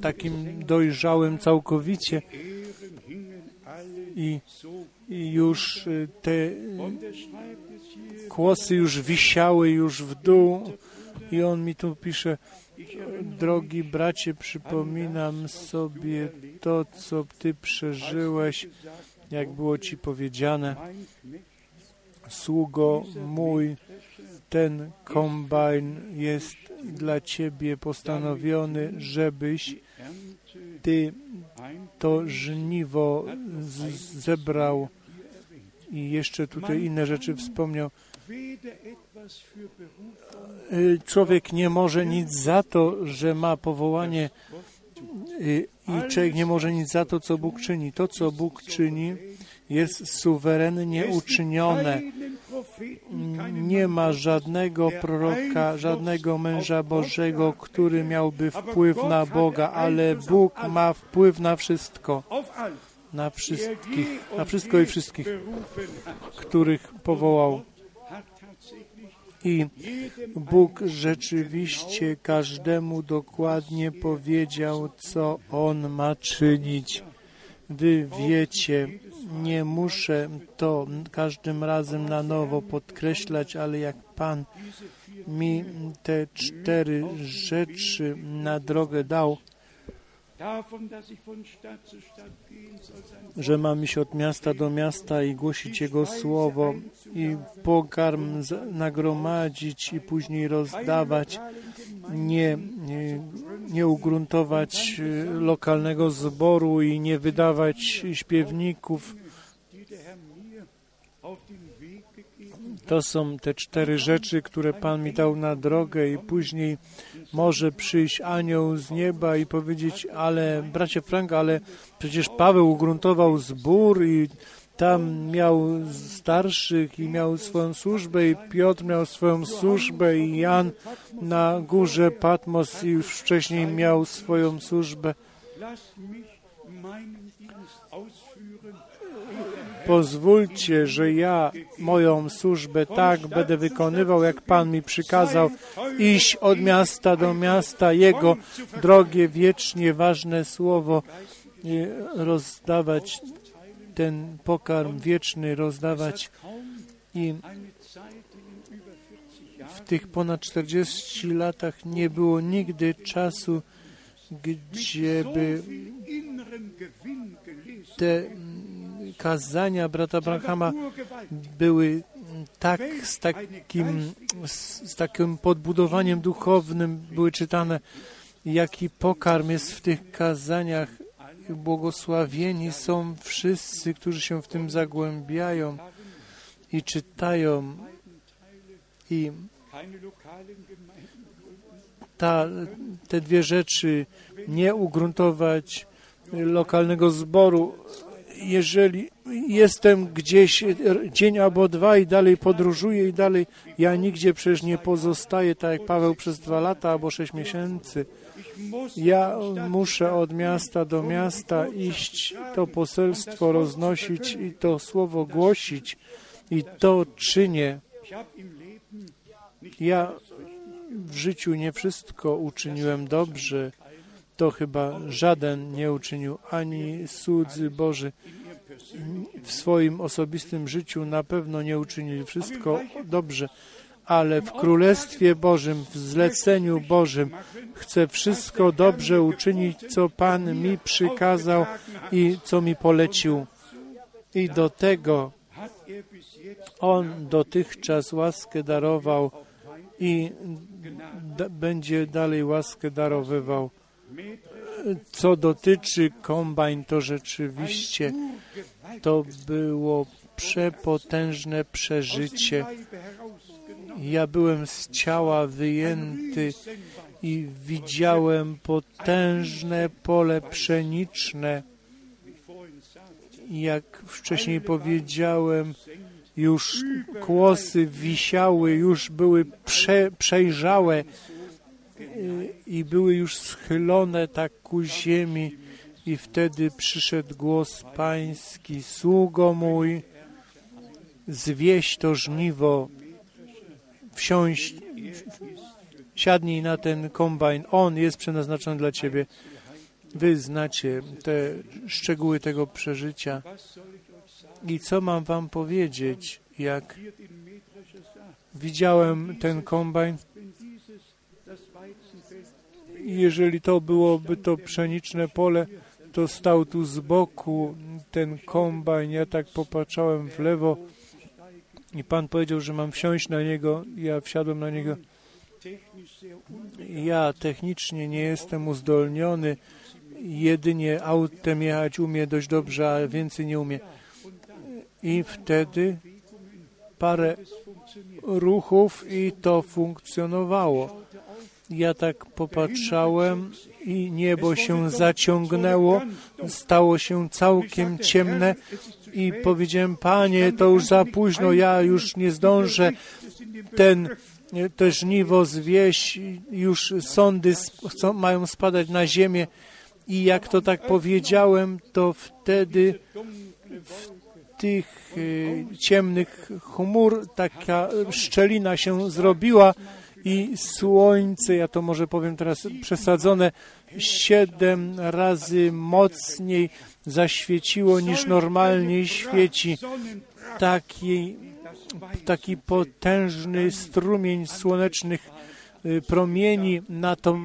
takim dojrzałym całkowicie. I, i już y, te kłosy już wisiały już w dół. I on mi tu pisze, drogi bracie, przypominam sobie to, co ty przeżyłeś, jak było ci powiedziane, sługo mój, ten kombajn jest dla Ciebie postanowiony, żebyś Ty to żniwo zebrał i jeszcze tutaj inne rzeczy wspomniał. Człowiek nie może nic za to, że ma powołanie i człowiek nie może nic za to, co Bóg czyni. To, co Bóg czyni, jest suwerennie uczynione. Nie ma żadnego proroka, żadnego męża Bożego, który miałby wpływ na Boga, ale Bóg ma wpływ na wszystko, na wszystkich, na wszystko i wszystkich, których powołał. I Bóg rzeczywiście każdemu dokładnie powiedział, co on ma czynić. Wy wiecie, nie muszę to każdym razem na nowo podkreślać, ale jak Pan mi te cztery rzeczy na drogę dał, że mam iść od miasta do miasta i głosić Jego słowo i pokarm nagromadzić i później rozdawać, nie, nie, nie ugruntować lokalnego zboru i nie wydawać śpiewników To są te cztery rzeczy, które Pan mi dał na drogę i później może przyjść anioł z nieba i powiedzieć, ale bracie Frank, ale przecież Paweł ugruntował zbór i tam miał starszych i miał swoją służbę i Piotr miał swoją służbę i Jan na górze Patmos i już wcześniej miał swoją służbę. Pozwólcie, że ja moją służbę tak będę wykonywał, jak Pan mi przykazał, iść od miasta do miasta, Jego drogie, wiecznie ważne słowo rozdawać ten pokarm wieczny rozdawać i w tych ponad 40 latach nie było nigdy czasu, gdzieby te kazania brata Abrahama były tak z takim, z takim podbudowaniem duchownym były czytane, jaki pokarm jest w tych kazaniach błogosławieni są wszyscy, którzy się w tym zagłębiają i czytają i ta, te dwie rzeczy, nie ugruntować lokalnego zboru. Jeżeli jestem gdzieś dzień albo dwa i dalej podróżuję i dalej, ja nigdzie przecież nie pozostaję, tak jak Paweł przez dwa lata albo sześć miesięcy. Ja muszę od miasta do miasta iść, to poselstwo roznosić i to słowo głosić i to czynię. Ja w życiu nie wszystko uczyniłem dobrze, to chyba żaden nie uczynił, ani słudzy Boży w swoim osobistym życiu na pewno nie uczynili wszystko dobrze, ale w Królestwie Bożym, w zleceniu Bożym chcę wszystko dobrze uczynić, co Pan mi przykazał i co mi polecił. I do tego On dotychczas łaskę darował i będzie dalej łaskę darowywał. Co dotyczy kombajn, to rzeczywiście to było przepotężne przeżycie. Ja byłem z ciała wyjęty i widziałem potężne pole pszeniczne. Jak wcześniej powiedziałem, już kłosy wisiały, już były prze, przejrzałe i były już schylone tak ku ziemi. I wtedy przyszedł głos pański, sługo mój, zwieść to żniwo, wsiąść, siadnij na ten kombajn, on jest przeznaczony dla Ciebie. Wy znacie te szczegóły tego przeżycia. I co mam Wam powiedzieć, jak widziałem ten kombajn? Jeżeli to byłoby to pszeniczne pole, to stał tu z boku ten kombajn. Ja tak popatrzałem w lewo i Pan powiedział, że mam wsiąść na niego. Ja wsiadłem na niego. Ja technicznie nie jestem uzdolniony. Jedynie autem jechać umie dość dobrze, a więcej nie umie. I wtedy parę ruchów i to funkcjonowało. Ja tak popatrzałem i niebo się zaciągnęło, stało się całkiem ciemne i powiedziałem, Panie, to już za późno, ja już nie zdążę. Ten to żniwo zwieść, już sądy mają spadać na ziemię. I jak to tak powiedziałem, to wtedy w tych y, ciemnych chmur taka szczelina się zrobiła i słońce, ja to może powiem teraz przesadzone, siedem razy mocniej zaświeciło niż normalnie świeci. Taki, taki potężny strumień słonecznych y, promieni na to,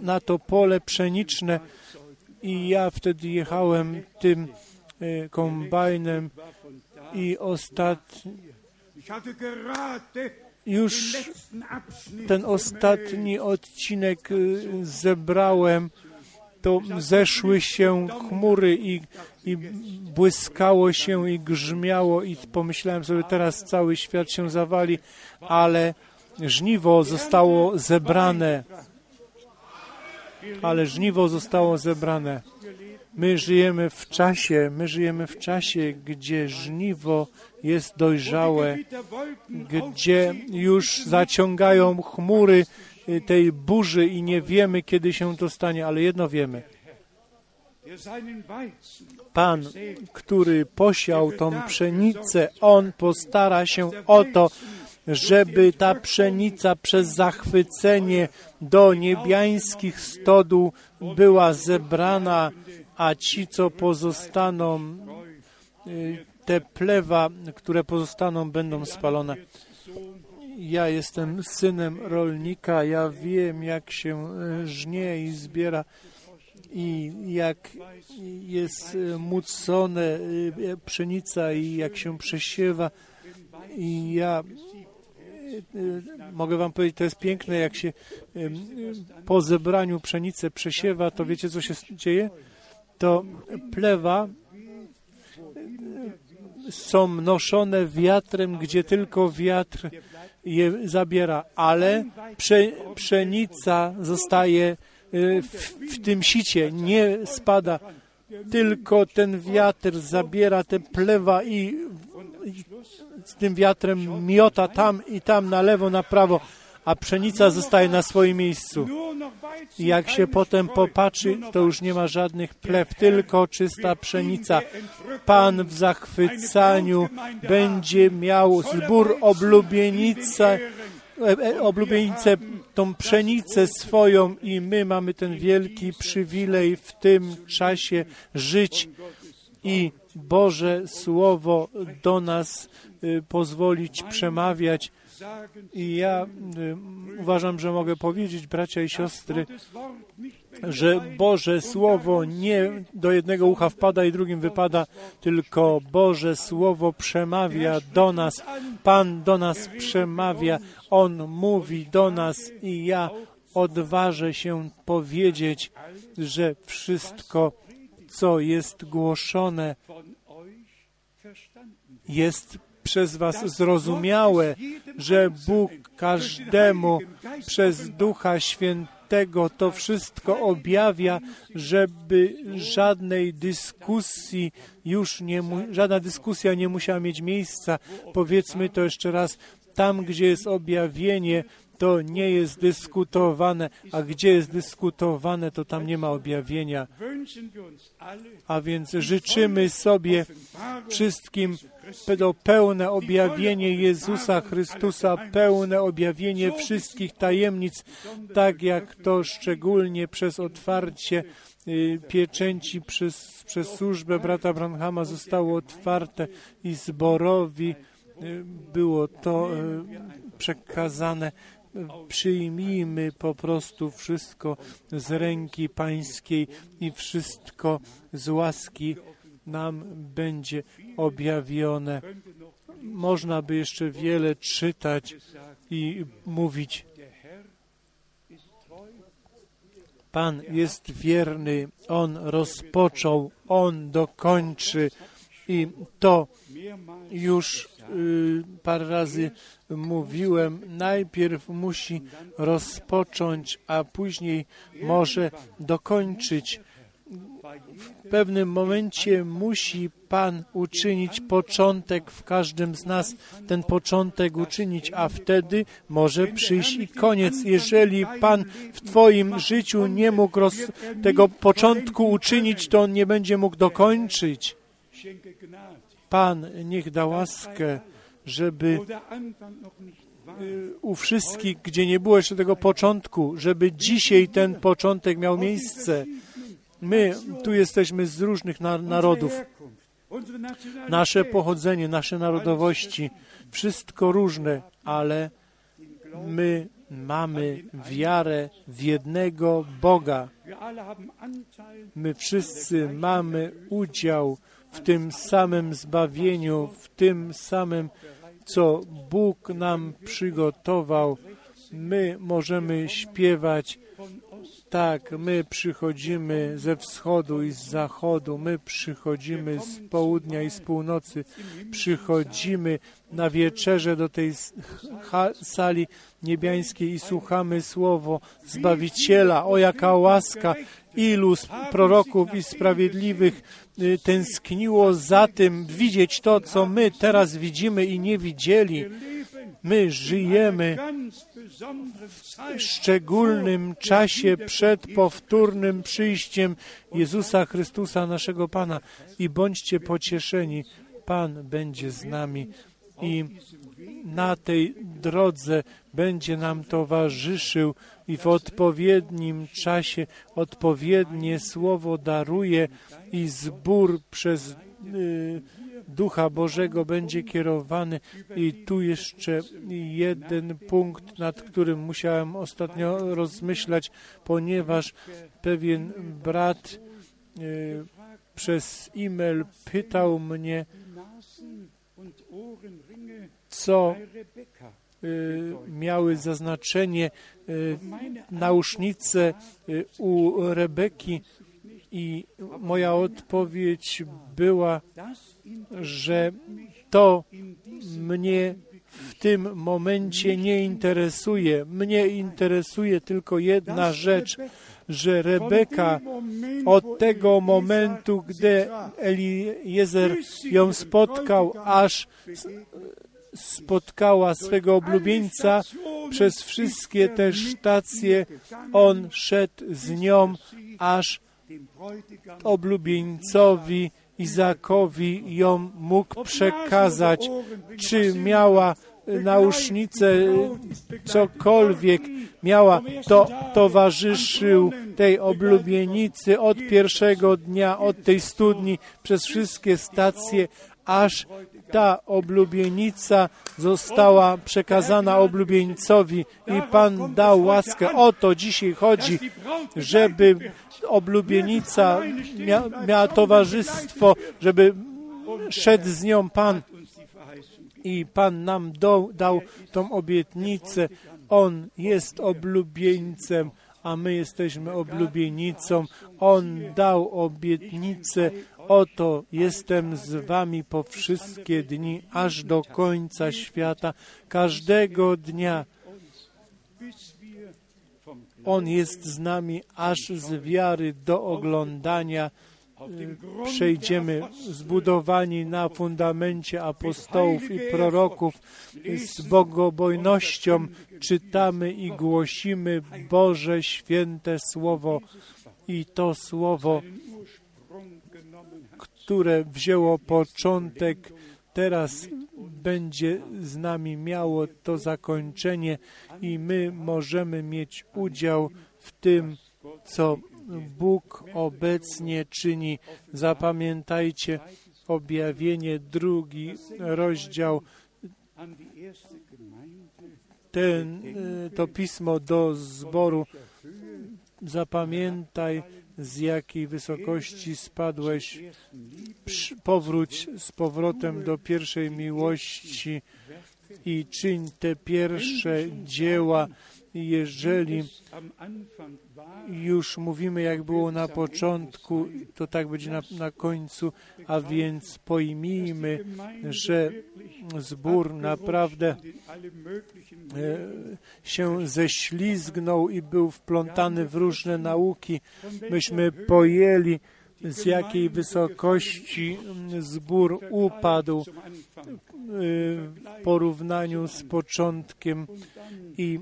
na to pole pszeniczne i ja wtedy jechałem tym y, kombajnem i ostatni już ten ostatni odcinek y, zebrałem to zeszły się chmury i, i błyskało się i grzmiało i pomyślałem sobie, teraz cały świat się zawali, ale żniwo zostało zebrane. Ale żniwo zostało zebrane. My żyjemy w czasie, my żyjemy w czasie, gdzie żniwo jest dojrzałe, gdzie już zaciągają chmury tej burzy i nie wiemy, kiedy się to stanie, ale jedno wiemy. Pan, który posiał tą pszenicę, On postara się o to, żeby ta pszenica przez zachwycenie do niebiańskich stodół była zebrana, a ci, co pozostaną, te plewa, które pozostaną, będą spalone. Ja jestem synem rolnika, ja wiem, jak się żnie i zbiera i jak jest mucone pszenica i jak się przesiewa. I ja mogę wam powiedzieć, to jest piękne, jak się po zebraniu pszenicy przesiewa, to wiecie, co się dzieje? To plewa są noszone wiatrem, gdzie tylko wiatr je zabiera, ale prze, pszenica zostaje w, w tym sicie, nie spada, tylko ten wiatr zabiera te plewa i, i z tym wiatrem miota tam i tam, na lewo, na prawo, a pszenica zostaje na swoim miejscu. I jak się potem popatrzy, to już nie ma żadnych plew, tylko czysta pszenica. Pan w zachwycaniu będzie miał zbór oblubienica, oblubienicę, tą pszenicę swoją i my mamy ten wielki przywilej w tym czasie żyć i Boże Słowo do nas y, pozwolić przemawiać. I ja y, uważam, że mogę powiedzieć, bracia i siostry, że Boże Słowo nie do jednego ucha wpada i drugim wypada, tylko Boże Słowo przemawia do nas. Pan do nas przemawia, On mówi do nas i ja odważę się powiedzieć, że wszystko, co jest głoszone, jest przez Was zrozumiałe, że Bóg każdemu przez Ducha Świętego to wszystko objawia, żeby żadnej dyskusji już nie, żadna dyskusja nie musiała mieć miejsca. Powiedzmy to jeszcze raz, tam gdzie jest objawienie, to nie jest dyskutowane, a gdzie jest dyskutowane, to tam nie ma objawienia. A więc życzymy sobie wszystkim to pełne objawienie Jezusa Chrystusa, pełne objawienie wszystkich tajemnic, tak jak to szczególnie przez otwarcie pieczęci przez, przez służbę brata Branhama zostało otwarte i zborowi było to przekazane. Przyjmijmy po prostu wszystko z ręki Pańskiej i wszystko z łaski nam będzie objawione. Można by jeszcze wiele czytać i mówić. Pan jest wierny, On rozpoczął, On dokończy i to już y, parę razy mówiłem, najpierw musi rozpocząć, a później może dokończyć. W pewnym momencie musi Pan uczynić początek w każdym z nas, ten początek uczynić, a wtedy może przyjść i koniec. Jeżeli Pan w Twoim życiu nie mógł roz, tego początku uczynić, to On nie będzie mógł dokończyć. Pan niech da łaskę, żeby u wszystkich, gdzie nie było jeszcze tego początku, żeby dzisiaj ten początek miał miejsce. My tu jesteśmy z różnych na narodów. Nasze pochodzenie, nasze narodowości, wszystko różne, ale my mamy wiarę w jednego Boga. My wszyscy mamy udział w tym samym zbawieniu, w tym samym, co Bóg nam przygotował. My możemy śpiewać Tak, my przychodzimy ze wschodu i z zachodu, my przychodzimy z południa i z północy, przychodzimy na wieczerze do tej sali niebiańskiej i słuchamy słowo Zbawiciela. O jaka łaska! Ilu proroków i sprawiedliwych y, tęskniło za tym, widzieć to, co my teraz widzimy i nie widzieli. My żyjemy w szczególnym czasie przed powtórnym przyjściem Jezusa Chrystusa, naszego Pana. I bądźcie pocieszeni, Pan będzie z nami i na tej drodze będzie nam towarzyszył i w odpowiednim czasie odpowiednie słowo daruje i zbór przez y, Ducha Bożego będzie kierowany. I tu jeszcze jeden punkt, nad którym musiałem ostatnio rozmyślać, ponieważ pewien brat y, przez e-mail pytał mnie, co y, miały zaznaczenie y, nausznice y, u Rebeki i moja odpowiedź była, że to mnie w tym momencie nie interesuje. Mnie interesuje tylko jedna rzecz, że Rebeka od tego momentu, gdy Eliezer ją spotkał, aż spotkała swego oblubieńca przez wszystkie te stacje, on szedł z nią, aż oblubieńcowi Izakowi ją mógł przekazać, czy miała nausznicę, cokolwiek miała, to towarzyszył tej oblubienicy od pierwszego dnia, od tej studni, przez wszystkie stacje, aż ta oblubienica została przekazana oblubieńcowi i Pan dał łaskę. O to dzisiaj chodzi, żeby oblubienica mia, miała towarzystwo, żeby szedł z nią Pan. I Pan nam do, dał tą obietnicę. On jest oblubieńcem, a my jesteśmy oblubienicą. On dał obietnicę. Oto jestem z wami po wszystkie dni, aż do końca świata, każdego dnia. On jest z nami aż z wiary do oglądania. Przejdziemy zbudowani na fundamencie apostołów i proroków z bogobojnością czytamy i głosimy Boże święte Słowo i to Słowo, które wzięło początek, teraz będzie z nami miało to zakończenie i my możemy mieć udział w tym, co Bóg obecnie czyni. Zapamiętajcie objawienie, drugi rozdział, ten, to pismo do zboru. Zapamiętaj, z jakiej wysokości spadłeś. Powróć z powrotem do pierwszej miłości i czyń te pierwsze dzieła, jeżeli już mówimy, jak było na początku, to tak będzie na, na końcu, a więc pojmijmy, że zbór naprawdę e, się ześlizgnął i był wplątany w różne nauki. Myśmy pojęli, z jakiej wysokości zbór upadł e, w porównaniu z początkiem i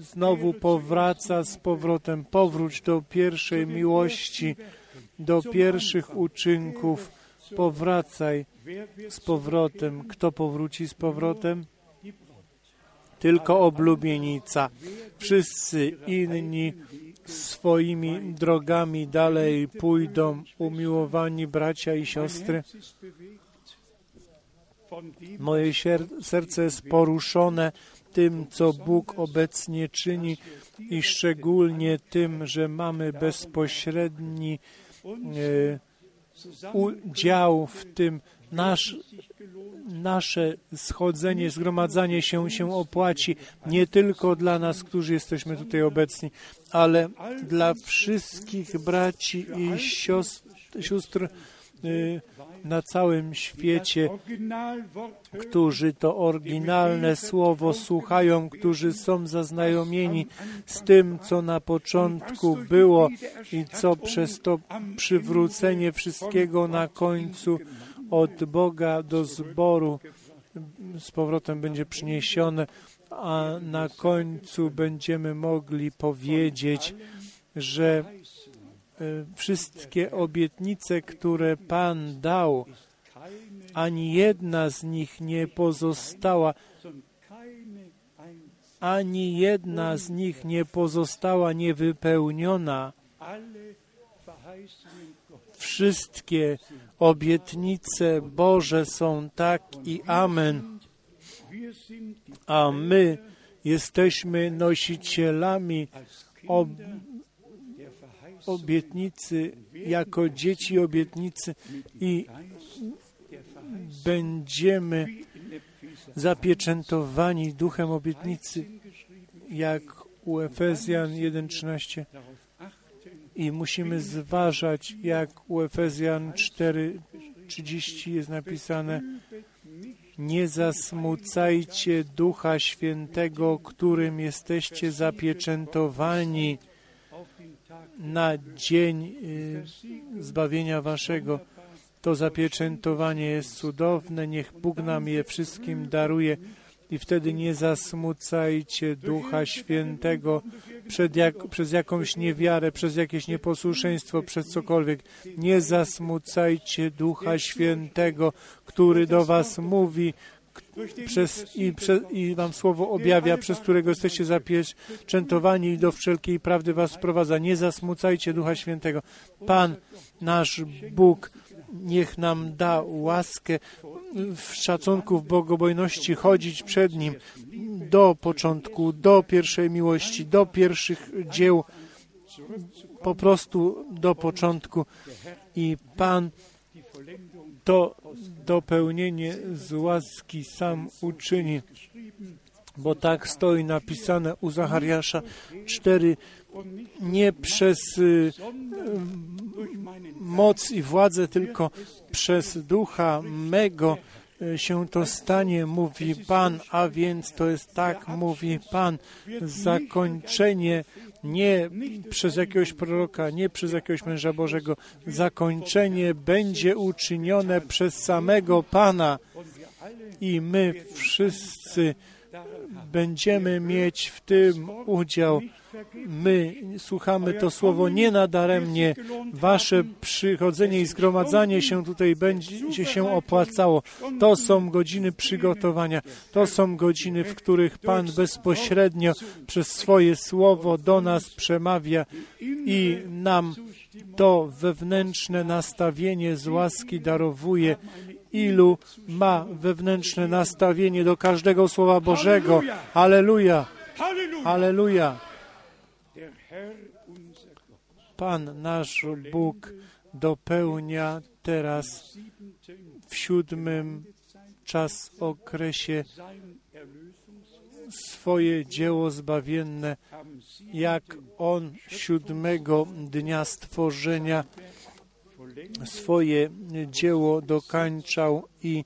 znowu powraca z powrotem. Powróć do pierwszej miłości, do pierwszych uczynków. Powracaj z powrotem. Kto powróci z powrotem? Tylko oblubienica. Wszyscy inni swoimi drogami dalej pójdą, umiłowani bracia i siostry. Moje serce jest poruszone tym, co Bóg obecnie czyni i szczególnie tym, że mamy bezpośredni e, udział w tym. Nasz, nasze schodzenie, zgromadzanie się się opłaci nie tylko dla nas, którzy jesteśmy tutaj obecni, ale dla wszystkich braci i siostr, sióstr y, na całym świecie, którzy to oryginalne słowo słuchają, którzy są zaznajomieni z tym, co na początku było i co przez to przywrócenie wszystkiego na końcu od Boga do zboru z powrotem będzie przyniesione, a na końcu będziemy mogli powiedzieć, że wszystkie obietnice, które Pan dał, ani jedna z nich nie pozostała, ani jedna z nich nie pozostała niewypełniona. Wszystkie obietnice Boże są tak i amen. A my jesteśmy nosicielami ob obietnicy, jako dzieci obietnicy i będziemy zapieczętowani duchem obietnicy, jak u Efezjan 1:13. I musimy zważać, jak u Efezjan 4:30 jest napisane: Nie zasmucajcie Ducha Świętego, którym jesteście zapieczętowani na dzień y, zbawienia waszego. To zapieczętowanie jest cudowne, niech Bóg nam je wszystkim daruje i wtedy nie zasmucajcie Ducha Świętego jak, przez jakąś niewiarę, przez jakieś nieposłuszeństwo, przez cokolwiek. Nie zasmucajcie Ducha Świętego, który do was mówi, przez, i, prze, i wam słowo objawia, przez którego jesteście zapieczętowani i do wszelkiej prawdy was wprowadza. Nie zasmucajcie Ducha Świętego. Pan, nasz Bóg, niech nam da łaskę w szacunku, w bogobojności chodzić przed Nim do początku, do pierwszej miłości, do pierwszych dzieł, po prostu do początku. I Pan to dopełnienie z łaski sam uczyni, bo tak stoi napisane u Zachariasza 4, nie przez y, moc i władzę, tylko przez ducha mego y, się to stanie, mówi Pan, a więc to jest tak, mówi Pan, zakończenie nie przez jakiegoś proroka, nie przez jakiegoś męża Bożego. Zakończenie będzie uczynione przez samego Pana i my wszyscy będziemy mieć w tym udział. My słuchamy to słowo nie nadaremnie. Wasze przychodzenie i zgromadzanie się tutaj będzie się opłacało. To są godziny przygotowania. To są godziny, w których Pan bezpośrednio przez swoje słowo do nas przemawia i nam to wewnętrzne nastawienie z łaski darowuje ilu ma wewnętrzne nastawienie do każdego słowa Bożego. Aleluja! Aleluja! Pan nasz Bóg dopełnia teraz w siódmym czas okresie swoje dzieło zbawienne, jak On siódmego dnia stworzenia swoje dzieło dokańczał i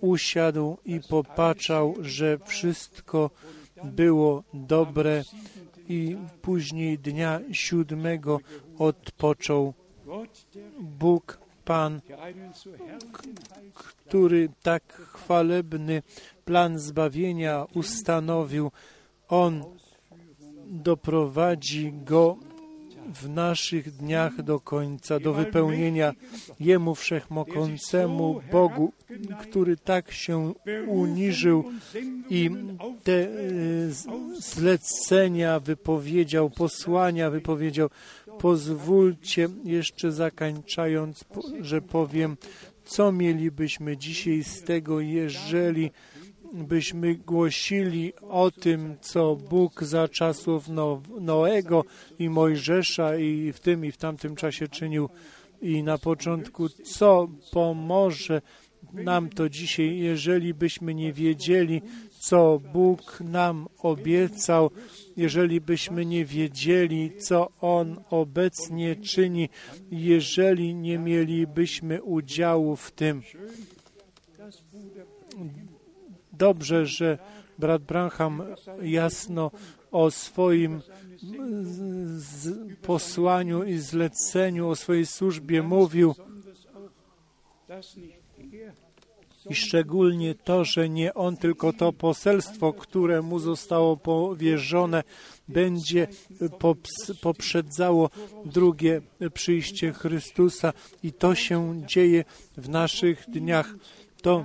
usiadł i popatrzał, że wszystko było dobre i później dnia siódmego odpoczął. Bóg Pan, który tak chwalebny plan zbawienia ustanowił, On doprowadzi go w naszych dniach do końca, do wypełnienia Jemu Wszechmogącemu Bogu, który tak się uniżył i te e, zlecenia wypowiedział, posłania wypowiedział. Pozwólcie jeszcze zakańczając, że powiem, co mielibyśmy dzisiaj z tego, jeżeli byśmy głosili o tym, co Bóg za czasów no, Noego i Mojżesza i w tym i w tamtym czasie czynił, I na początku, co pomoże nam to dzisiaj, jeżeli byśmy nie wiedzieli, co Bóg nam obiecał, jeżeli byśmy nie wiedzieli, co On obecnie czyni, jeżeli nie mielibyśmy udziału w tym. Dobrze, że brat Branham jasno o swoim posłaniu i zleceniu, o swojej służbie mówił. I szczególnie to, że nie on, tylko to poselstwo, które mu zostało powierzone, będzie poprzedzało drugie przyjście Chrystusa. I to się dzieje w naszych dniach. To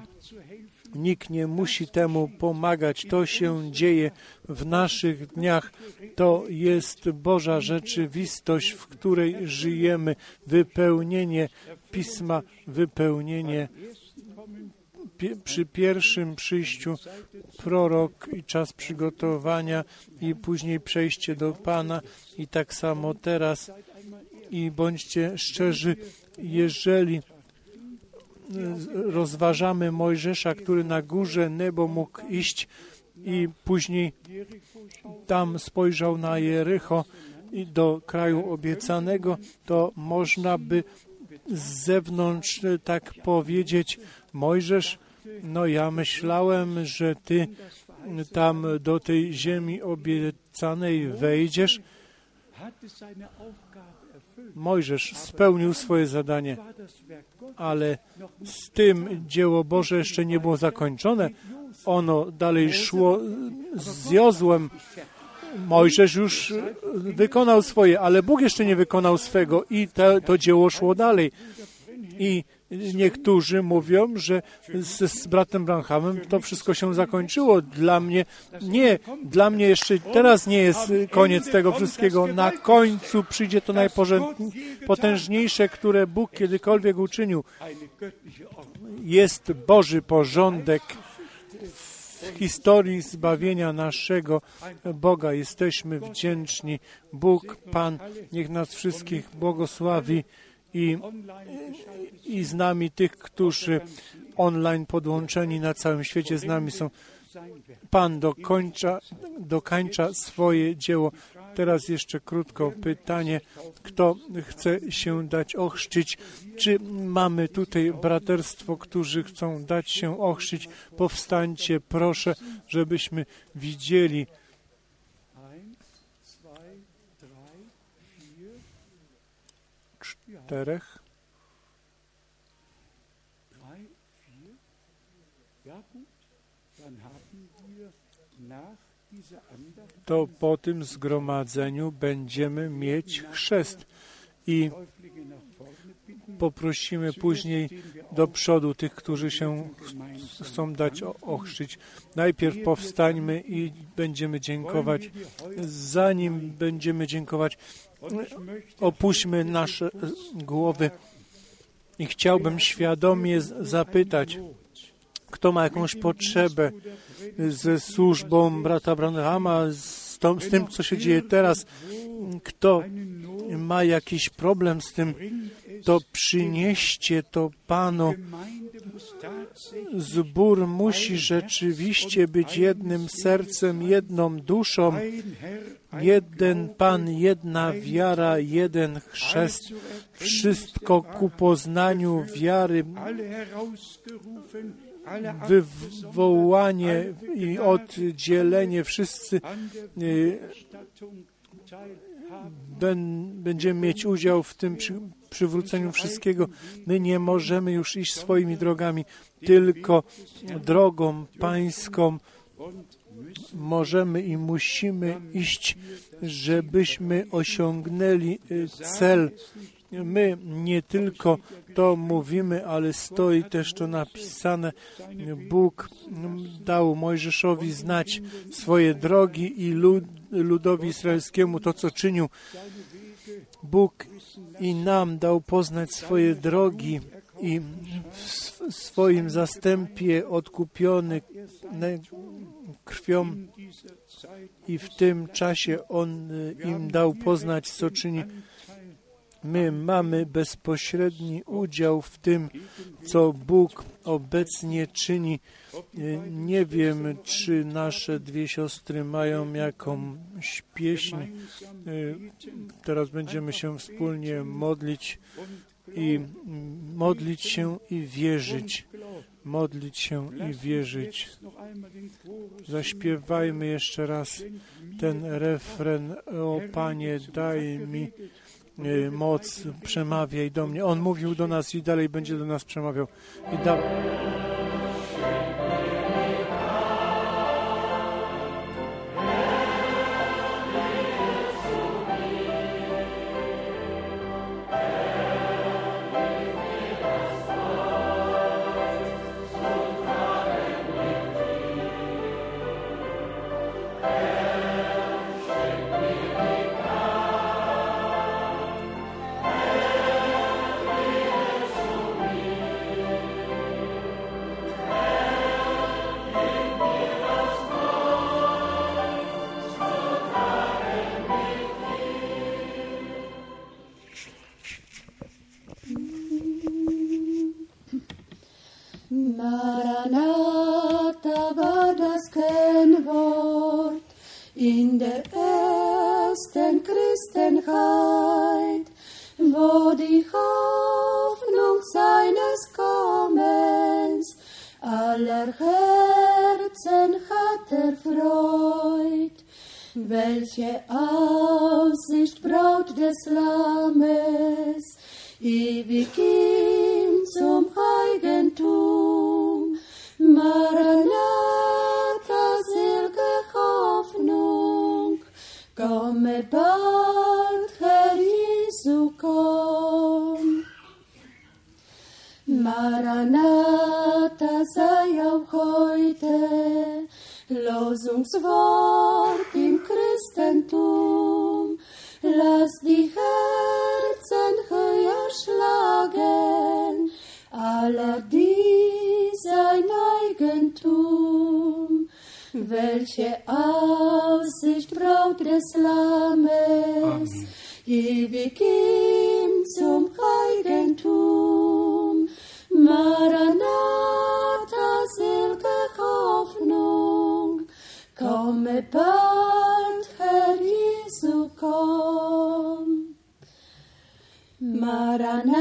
Nikt nie musi temu pomagać. To się dzieje w naszych dniach. To jest Boża rzeczywistość, w której żyjemy. Wypełnienie Pisma, wypełnienie przy pierwszym przyjściu prorok i czas przygotowania i później przejście do Pana i tak samo teraz. I bądźcie szczerzy, jeżeli rozważamy Mojżesza, który na górze Nebo mógł iść i później tam spojrzał na Jericho i do kraju obiecanego, to można by z zewnątrz tak powiedzieć, Mojżesz, no ja myślałem, że ty tam do tej ziemi obiecanej wejdziesz. Mojżesz spełnił swoje zadanie, ale z tym dzieło Boże jeszcze nie było zakończone. Ono dalej szło z Jozłem. Mojżesz już wykonał swoje, ale Bóg jeszcze nie wykonał swego i to, to dzieło szło dalej. I niektórzy mówią, że z, z bratem Branhamem to wszystko się zakończyło. Dla mnie nie, dla mnie jeszcze teraz nie jest koniec tego wszystkiego. Na końcu przyjdzie to najpotężniejsze, które Bóg kiedykolwiek uczynił. Jest Boży porządek w historii zbawienia naszego Boga. Jesteśmy wdzięczni. Bóg, Pan, niech nas wszystkich błogosławi i, i z nami tych, którzy online podłączeni na całym świecie z nami są. Pan dokończa, dokończa swoje dzieło. Teraz jeszcze krótko pytanie, kto chce się dać ochrzcić? Czy mamy tutaj braterstwo, którzy chcą dać się ochrzcić? Powstańcie, proszę, żebyśmy widzieli. Czterech. to po tym zgromadzeniu będziemy mieć chrzest i poprosimy później do przodu tych, którzy się chcą dać ochrzcić. Najpierw powstańmy i będziemy dziękować. Zanim będziemy dziękować, opuśćmy nasze głowy i chciałbym świadomie zapytać, kto ma jakąś potrzebę ze służbą brata Branhama, z, to, z tym, co się dzieje teraz, kto ma jakiś problem z tym, to przynieście to Panu. Zbór musi rzeczywiście być jednym sercem, jedną duszą, jeden Pan, jedna wiara, jeden chrzest, wszystko ku poznaniu wiary, wywołanie i oddzielenie. Wszyscy y, będziemy mieć udział w tym przywróceniu wszystkiego. My nie możemy już iść swoimi drogami, tylko drogą pańską możemy i musimy iść, żebyśmy osiągnęli y, cel. My nie tylko to mówimy, ale stoi też to napisane. Bóg dał Mojżeszowi znać swoje drogi i lud, ludowi izraelskiemu to, co czynił. Bóg i nam dał poznać swoje drogi i w swoim zastępie odkupiony krwią i w tym czasie On im dał poznać, co czyni My mamy bezpośredni udział w tym, co Bóg obecnie czyni. Y, Nie wiem, czy nasze dwie siostry mają jakąś pieśń. Y, Teraz będziemy się wspólnie modlić i modlić się i wierzyć. Modlić się i wierzyć. Zaśpiewajmy jeszcze raz ten refren O Panie, daj mi y, moc, przemawiaj do mnie. On mówił do nas i dalej będzie do nas przemawiał. I da... Welche Aussicht Braut des Lammes, ewig ihm zum Eigentum. Maranatha, selge Hoffnung, komme bald, Herr Jesu, komm. Maranatha sei auch heute Losungswort im Christentum. Lass die Herzen höher schlagen, aller die sein Eigentum. Welche Aussicht Braut des Lammes, ewig ihm zum Eigentum. Maranatha, komme bald, Herr Jesu, komm. Maranatha,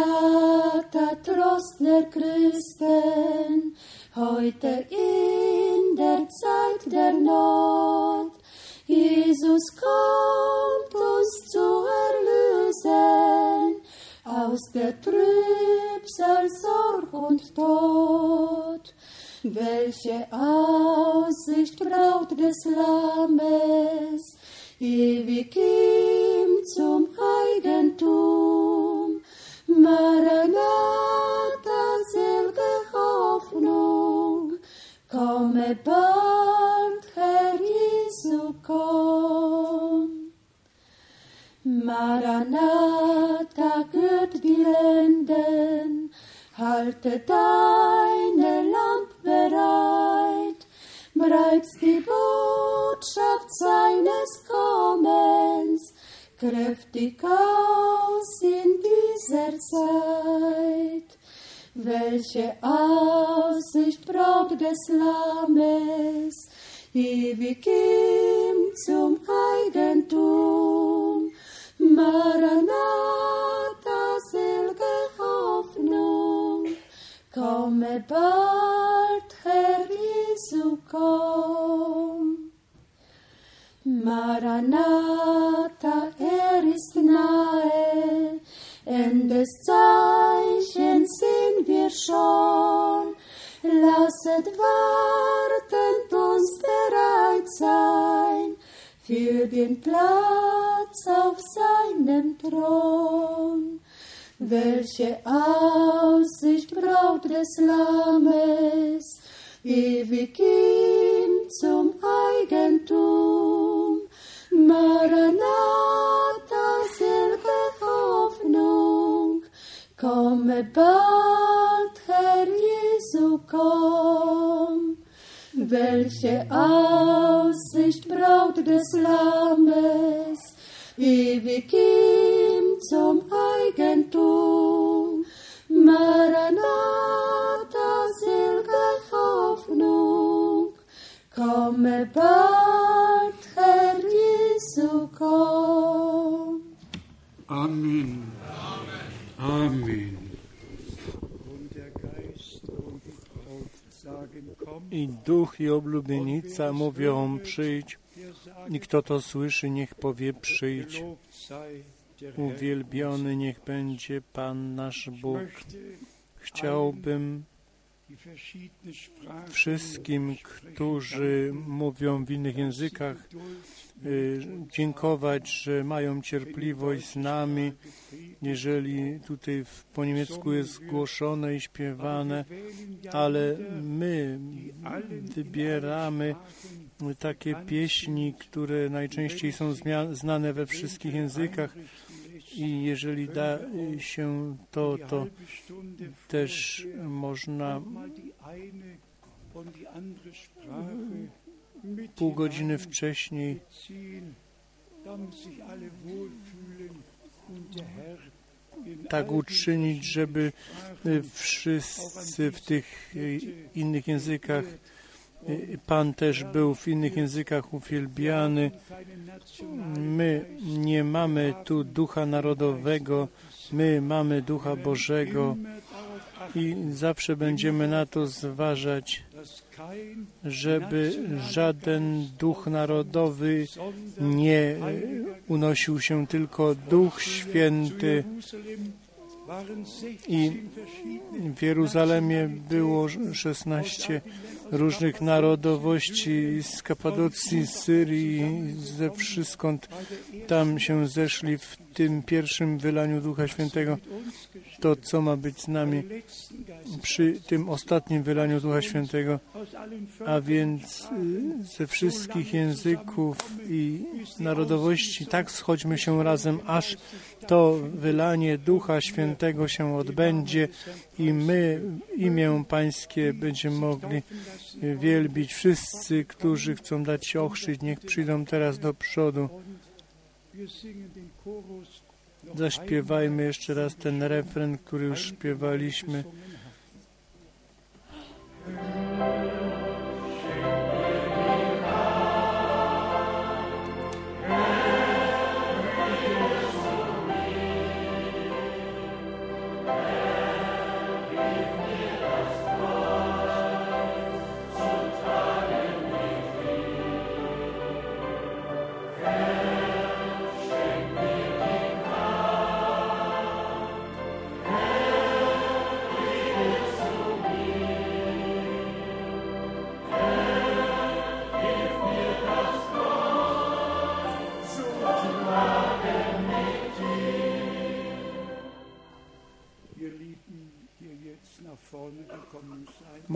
Trost der Christen, heute in der Zeit der Not. Jesus kommt uns zu erlösen aus der Trübsal, Sorg und Tod. Welche Aussicht Braut des Lammes, ewig ihm zum Eigentum. Maranatha, selge Hoffnung, komme bald, Herr Jesu, komm. Maranatha, gürt die Lenden, halte deine Lamp bereit, bereits die Botschaft seines Kommens, kräftig aus in dieser Zeit. Welche Aussicht Braut des Lammes, ewig ihm zum Eigentum. Maranatha, selge Hoffnung, komme bald, Jesu, komm. Maranatha, er ist nahe, Endes Zeichen sind wir schon. Lasset wartend uns bereit sein für den Platz auf seinem Thron. Welche Aussicht Braut des Lammes, ewig ihm zum Eigentum. Maranatha, selge Hoffnung, komme bald, Herr Jesu, komm. Welche Aussicht Braut des Lammes, ewig ihm zum Eigentum. Komme bald, Herr Jesu, komm. Amen. Amen. Komm. I duch i oblubienica mówią przyjdź. I kto to słyszy, niech powie przyjdź. Uwielbiony niech będzie Pan nasz Bóg. Chciałbym wszystkim, którzy mówią w innych językach, y, dziękować, że mają cierpliwość z nami, jeżeli tutaj po niemiecku jest głoszone i śpiewane, ale my wybieramy takie pieśni, które najczęściej są znane we wszystkich językach i jeżeli da się to, to też można pół godziny wcześniej tak uczynić, żeby wszyscy w tych innych językach, Pan też był w innych językach uwielbiany. My nie mamy tu ducha narodowego, my mamy ducha Bożego i zawsze będziemy na to zważać, żeby żaden duch narodowy nie unosił się, tylko Duch Święty. I w Jeruzalemie było 16 różnych narodowości z Kapadocji, z Syrii, ze wszystkąd tam się zeszli w tym pierwszym wylaniu Ducha Świętego. To, co ma być z nami przy tym ostatnim wylaniu Ducha Świętego, a więc y, ze wszystkich języków i narodowości, tak schodźmy się razem, aż to wylanie Ducha Świętego się odbędzie i my imię Pańskie będziemy mogli wielbić. Wszyscy, którzy chcą dać się ochrzyć, niech przyjdą teraz do przodu. Zaśpiewajmy jeszcze raz ten refren, który już śpiewaliśmy.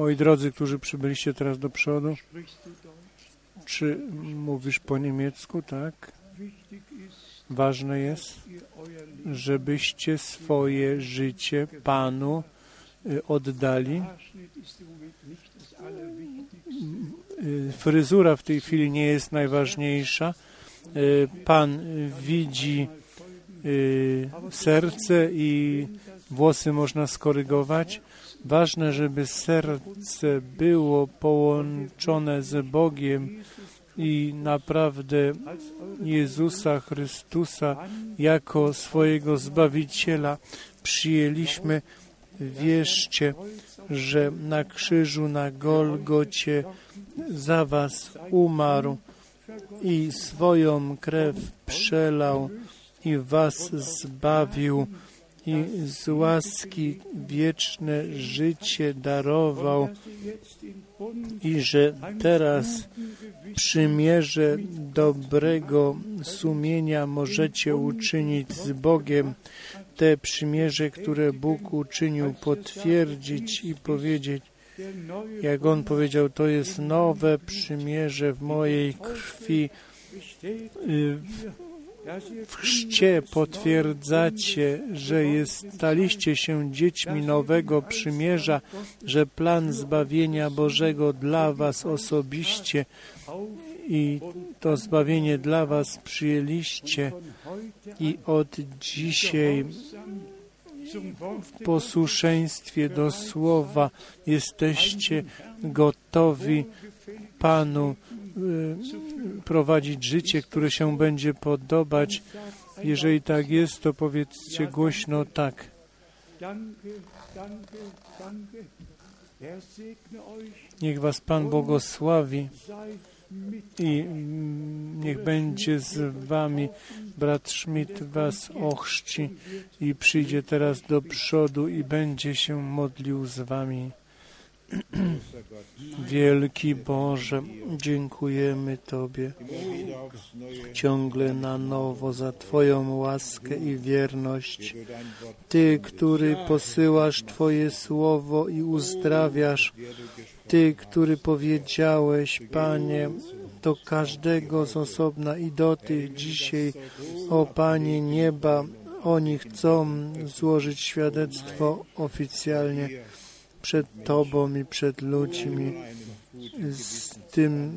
Moi drodzy, którzy przybyliście teraz do przodu, czy mówisz po niemiecku, tak? Ważne jest, żebyście swoje życie Panu y, oddali. Y, Fryzura w tej chwili nie jest najważniejsza. Y, Pan widzi serce i włosy można skorygować. Ważne, żeby serce było połączone z Bogiem i naprawdę Jezusa Chrystusa jako swojego Zbawiciela przyjęliśmy. Wierzcie, że na krzyżu na Golgocie za was umarł i swoją krew przelał i was zbawił i z łaski wieczne życie darował i że teraz przymierze dobrego sumienia możecie uczynić z Bogiem, te przymierze, które Bóg uczynił, potwierdzić i powiedzieć, jak On powiedział, to jest nowe przymierze w mojej krwi. W chrzcie potwierdzacie, że jest, staliście się dziećmi nowego przymierza, że plan zbawienia Bożego dla Was osobiście i to zbawienie dla Was przyjęliście i od dzisiaj w posłuszeństwie do Słowa jesteście gotowi Panu prowadzić życie, które się będzie podobać. Jeżeli tak jest, to powiedzcie głośno tak. Niech Was Pan błogosławi i niech będzie z Wami. Brat Schmidt Was ochrzci i przyjdzie teraz do przodu i będzie się modlił z Wami. Wielki Boże, dziękujemy Tobie ciągle na nowo za Twoją łaskę i wierność. Ty, który posyłasz Twoje słowo i uzdrawiasz, Ty, który powiedziałeś, Panie, do każdego z osobna i do tych dzisiaj, o Panie nieba, oni chcą złożyć świadectwo oficjalnie przed Tobą i przed ludźmi z tym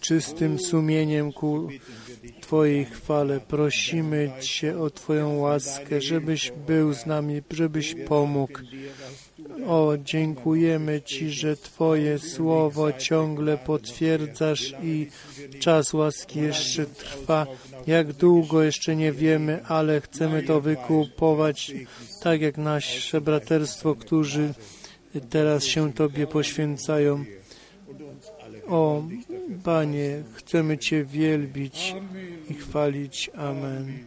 czystym sumieniem ku Twojej chwale. Prosimy Cię o Twoją łaskę, żebyś był z nami, żebyś pomógł. O, dziękujemy Ci, że Twoje słowo ciągle potwierdzasz i czas łaski jeszcze trwa. Jak długo jeszcze nie wiemy, ale chcemy to wykupować, tak jak nasze braterstwo, którzy teraz się Tobie poświęcają. O, Panie, chcemy Cię wielbić i chwalić. Amen.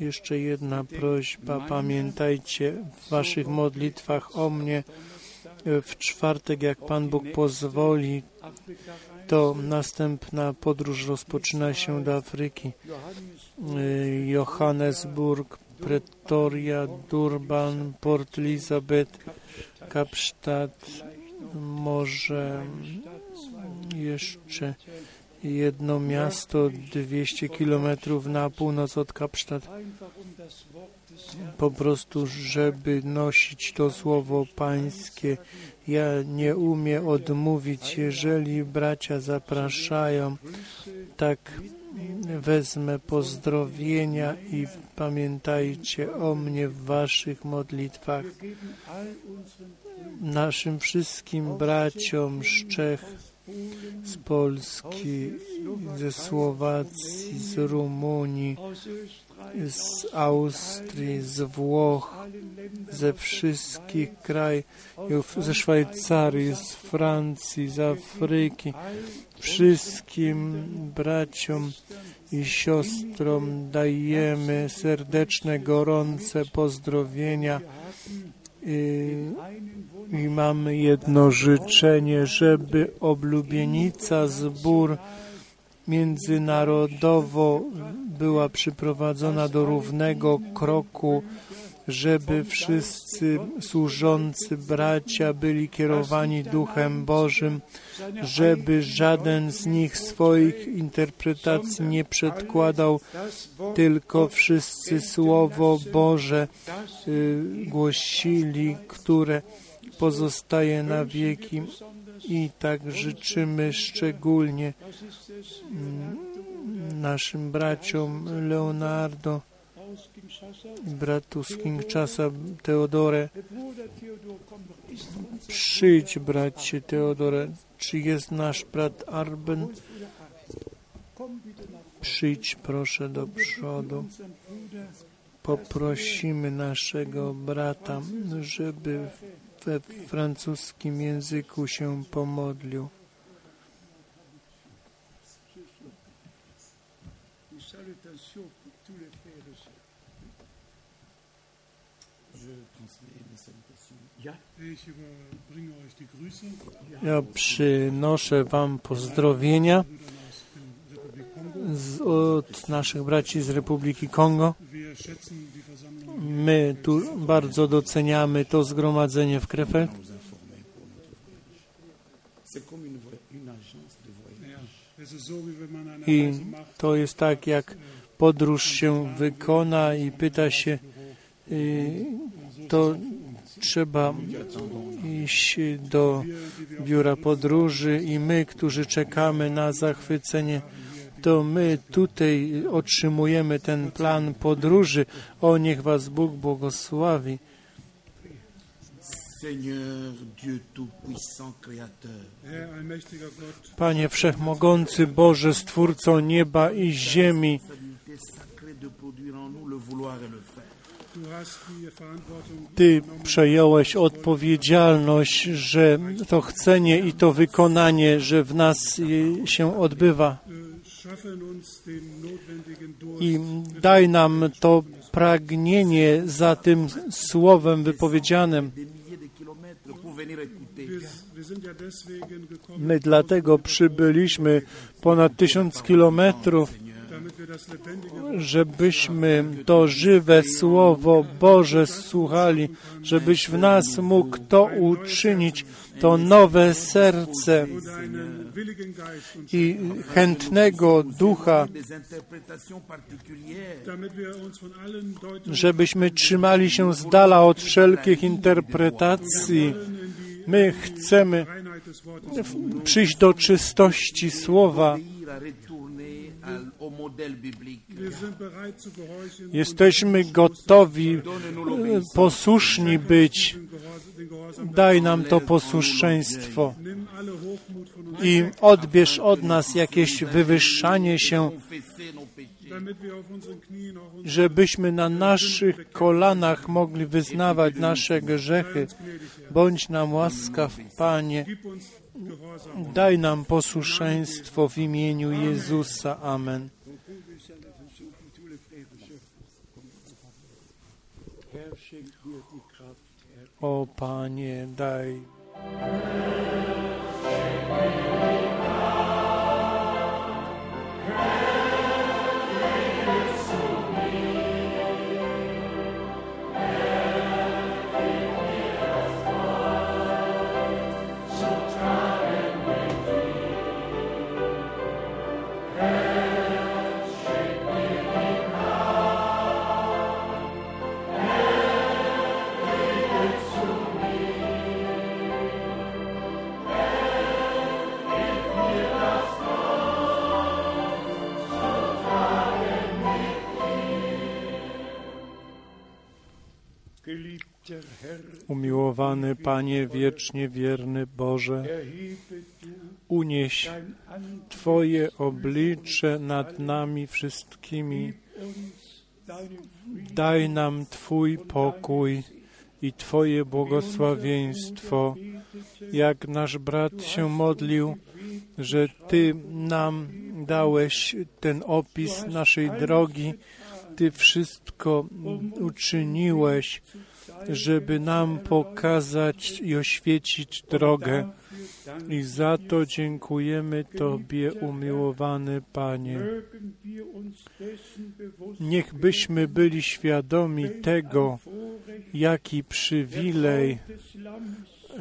Jeszcze jedna prośba. Pamiętajcie w Waszych modlitwach o mnie w czwartek, jak Pan Bóg pozwoli. To następna podróż rozpoczyna się do Afryki. Y, Johannesburg, Pretoria, Durban, Port Elizabeth, Kapstadt, może jeszcze jedno miasto 200 kilometrów na północ od Herrn po prostu, żeby nosić to słowo pańskie. Ja nie umiem odmówić, jeżeli bracia zapraszają, tak wezmę pozdrowienia i pamiętajcie o mnie w waszych modlitwach. Naszym wszystkim braciom z Czech, z Polski, ze Słowacji, z Rumunii, z Austrii, z Włoch, ze wszystkich krajów, ze Szwajcarii, z Francji, z Afryki, wszystkim braciom i siostrom dajemy serdeczne, gorące pozdrowienia i, i mamy jedno życzenie, żeby oblubienica zbór międzynarodowo była przyprowadzona do równego kroku, żeby wszyscy służący bracia byli kierowani Duchem Bożym, żeby żaden z nich swoich interpretacji nie przedkładał, tylko wszyscy Słowo Boże y, głosili, które pozostaje na wieki. I tak życzymy szczególnie mm, naszym braciom Leonardo, bratu z Kinshasa, Teodore. Przyjdź, bracie Teodore. Czy jest nasz brat Arben? Przyjdź proszę do przodu. Poprosimy naszego brata, żeby we francuskim języku się pomodlił. Ja, przynoszę Wam pozdrowienia z, od naszych braci z Republiki Kongo. My tu bardzo doceniamy to zgromadzenie w Krefeld. I to jest tak, jak podróż się wykona i pyta się, y, to trzeba iść do biura podróży i my, którzy czekamy na zachwycenie, to my tutaj otrzymujemy ten plan podróży. O, niech Was Bóg błogosławi. Panie Wszechmogący Boże, Stwórco nieba i ziemi, Ty przejąłeś odpowiedzialność, że to chcenie i to wykonanie, że w nas się odbywa. I daj nam to pragnienie za tym słowem wypowiedzianym. My dlatego przybyliśmy ponad tysiąc kilometrów, żebyśmy to żywe Słowo Boże słuchali, żebyś w nas mógł to uczynić, to nowe serce i chętnego ducha, żebyśmy trzymali się z dala od wszelkich interpretacji. My chcemy przyjść do czystości Słowa. Jesteśmy gotowi, posłuszni być. Daj nam to posłuszeństwo. I odbierz od nas jakieś wywyższanie się, żebyśmy na naszych kolanach mogli wyznawać nasze grzechy. Bądź nam łaskaw, Panie. Daj nam posłuszeństwo w imieniu Jezusa. Amen. O Panie, daj. Panie, wiecznie wierny Boże, unieś Twoje oblicze nad nami wszystkimi. Daj nam Twój pokój i Twoje błogosławieństwo, jak nasz brat się modlił, że Ty nam dałeś ten opis naszej drogi, Ty wszystko uczyniłeś, żeby nam pokazać i oświecić drogę. I za to dziękujemy Tobie, umiłowany Panie. Bewusst Niechbyśmy byli świadomi tego, jaki przywilej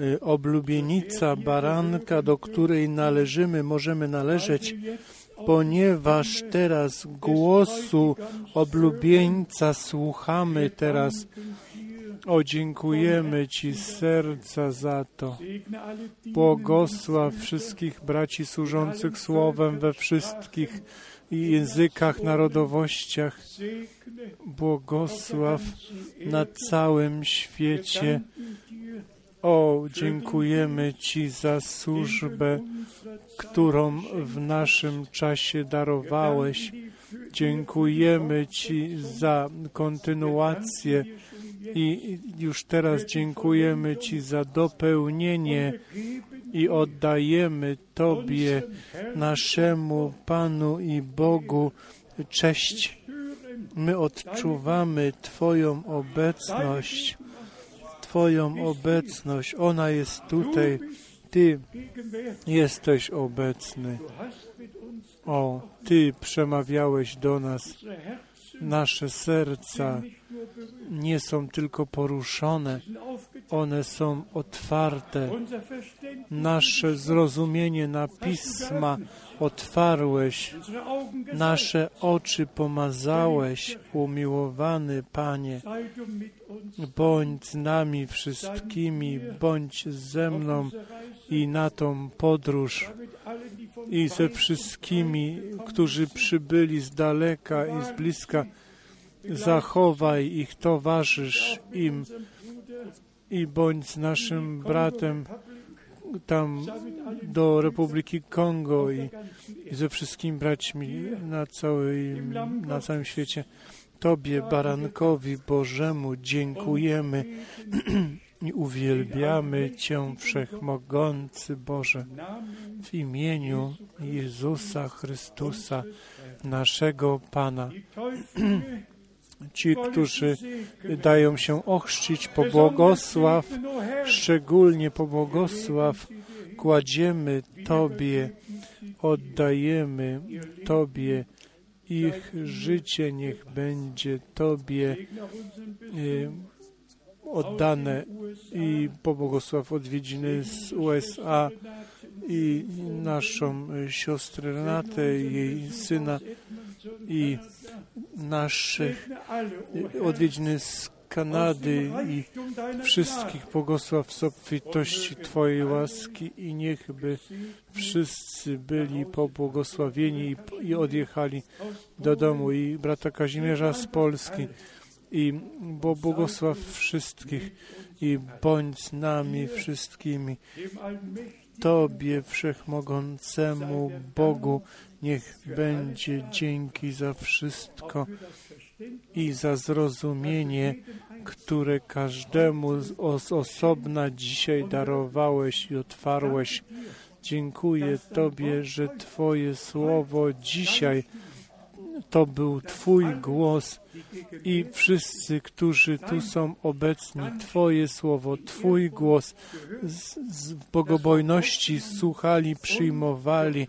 y, oblubienica baranka, do której należymy, możemy należeć, ponieważ teraz głosu oblubieńca słuchamy teraz. O, dziękujemy Ci z serca za to. Błogosław wszystkich braci służących Słowem we wszystkich językach, narodowościach. Błogosław na całym świecie. O, dziękujemy Ci za służbę, którą w naszym czasie darowałeś. Dziękujemy Ci za kontynuację i już teraz dziękujemy Ci za dopełnienie i oddajemy Tobie, naszemu Panu i Bogu, cześć. My odczuwamy Twoją obecność, Twoją obecność. Ona jest tutaj. Ty jesteś obecny. O, Ty przemawiałeś do nas. Nasze serca nie są tylko poruszone, one są otwarte. Nasze zrozumienie na pisma otwarłeś, nasze oczy pomazałeś, umiłowany Panie. Bądź z nami wszystkimi, bądź ze mną i na tą podróż i ze wszystkimi, którzy przybyli z daleka i z bliska. Zachowaj ich, towarzysz im i bądź z naszym bratem tam do Republiki Kongo i, ze wszystkimi braćmi na, całej, na całym świecie. Tobie, Barankowi Bożemu, dziękujemy i uwielbiamy Cię, Wszechmogący Boże, w imieniu Jezusa Chrystusa, naszego Pana. Ci, którzy dają się ochrzcić, pobłogosław, szczególnie pobłogosław, kładziemy Tobie, oddajemy Tobie ich życie, niech będzie Tobie y, oddane i pobłogosław odwiedziny z USA i naszą siostrę Renatę, jej syna i naszych odwiedziny z Kanady i wszystkich błogosław z obfitości Twojej łaski i niechby wszyscy byli pobłogosławieni i odjechali do domu i brata Kazimierza z Polski i bo błogosław wszystkich i bądź z nami wszystkimi. Tobie Wszechmogącemu Bogu niech będzie dzięki za wszystko i za zrozumienie, które każdemu z osobna dzisiaj darowałeś i otwarłeś. Dziękuję Tobie, że Twoje słowo dzisiaj to był Twój głos i wszyscy, którzy tu są obecni, Twoje słowo, Twój głos z, z bogobojności słuchali, przyjmowali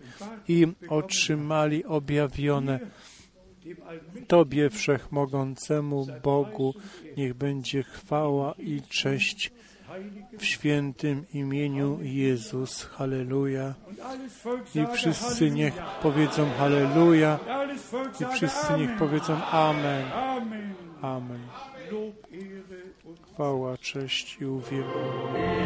i otrzymali objawione. Tobie Wszechmogącemu Bogu niech będzie chwała i cześć w świętym imieniu Jezus. Halleluja. I wszyscy niech powiedzą Halleluja. I wszyscy niech powiedzą Amen. Amen. Chwała, cześć i uwielbienie.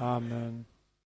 Amen.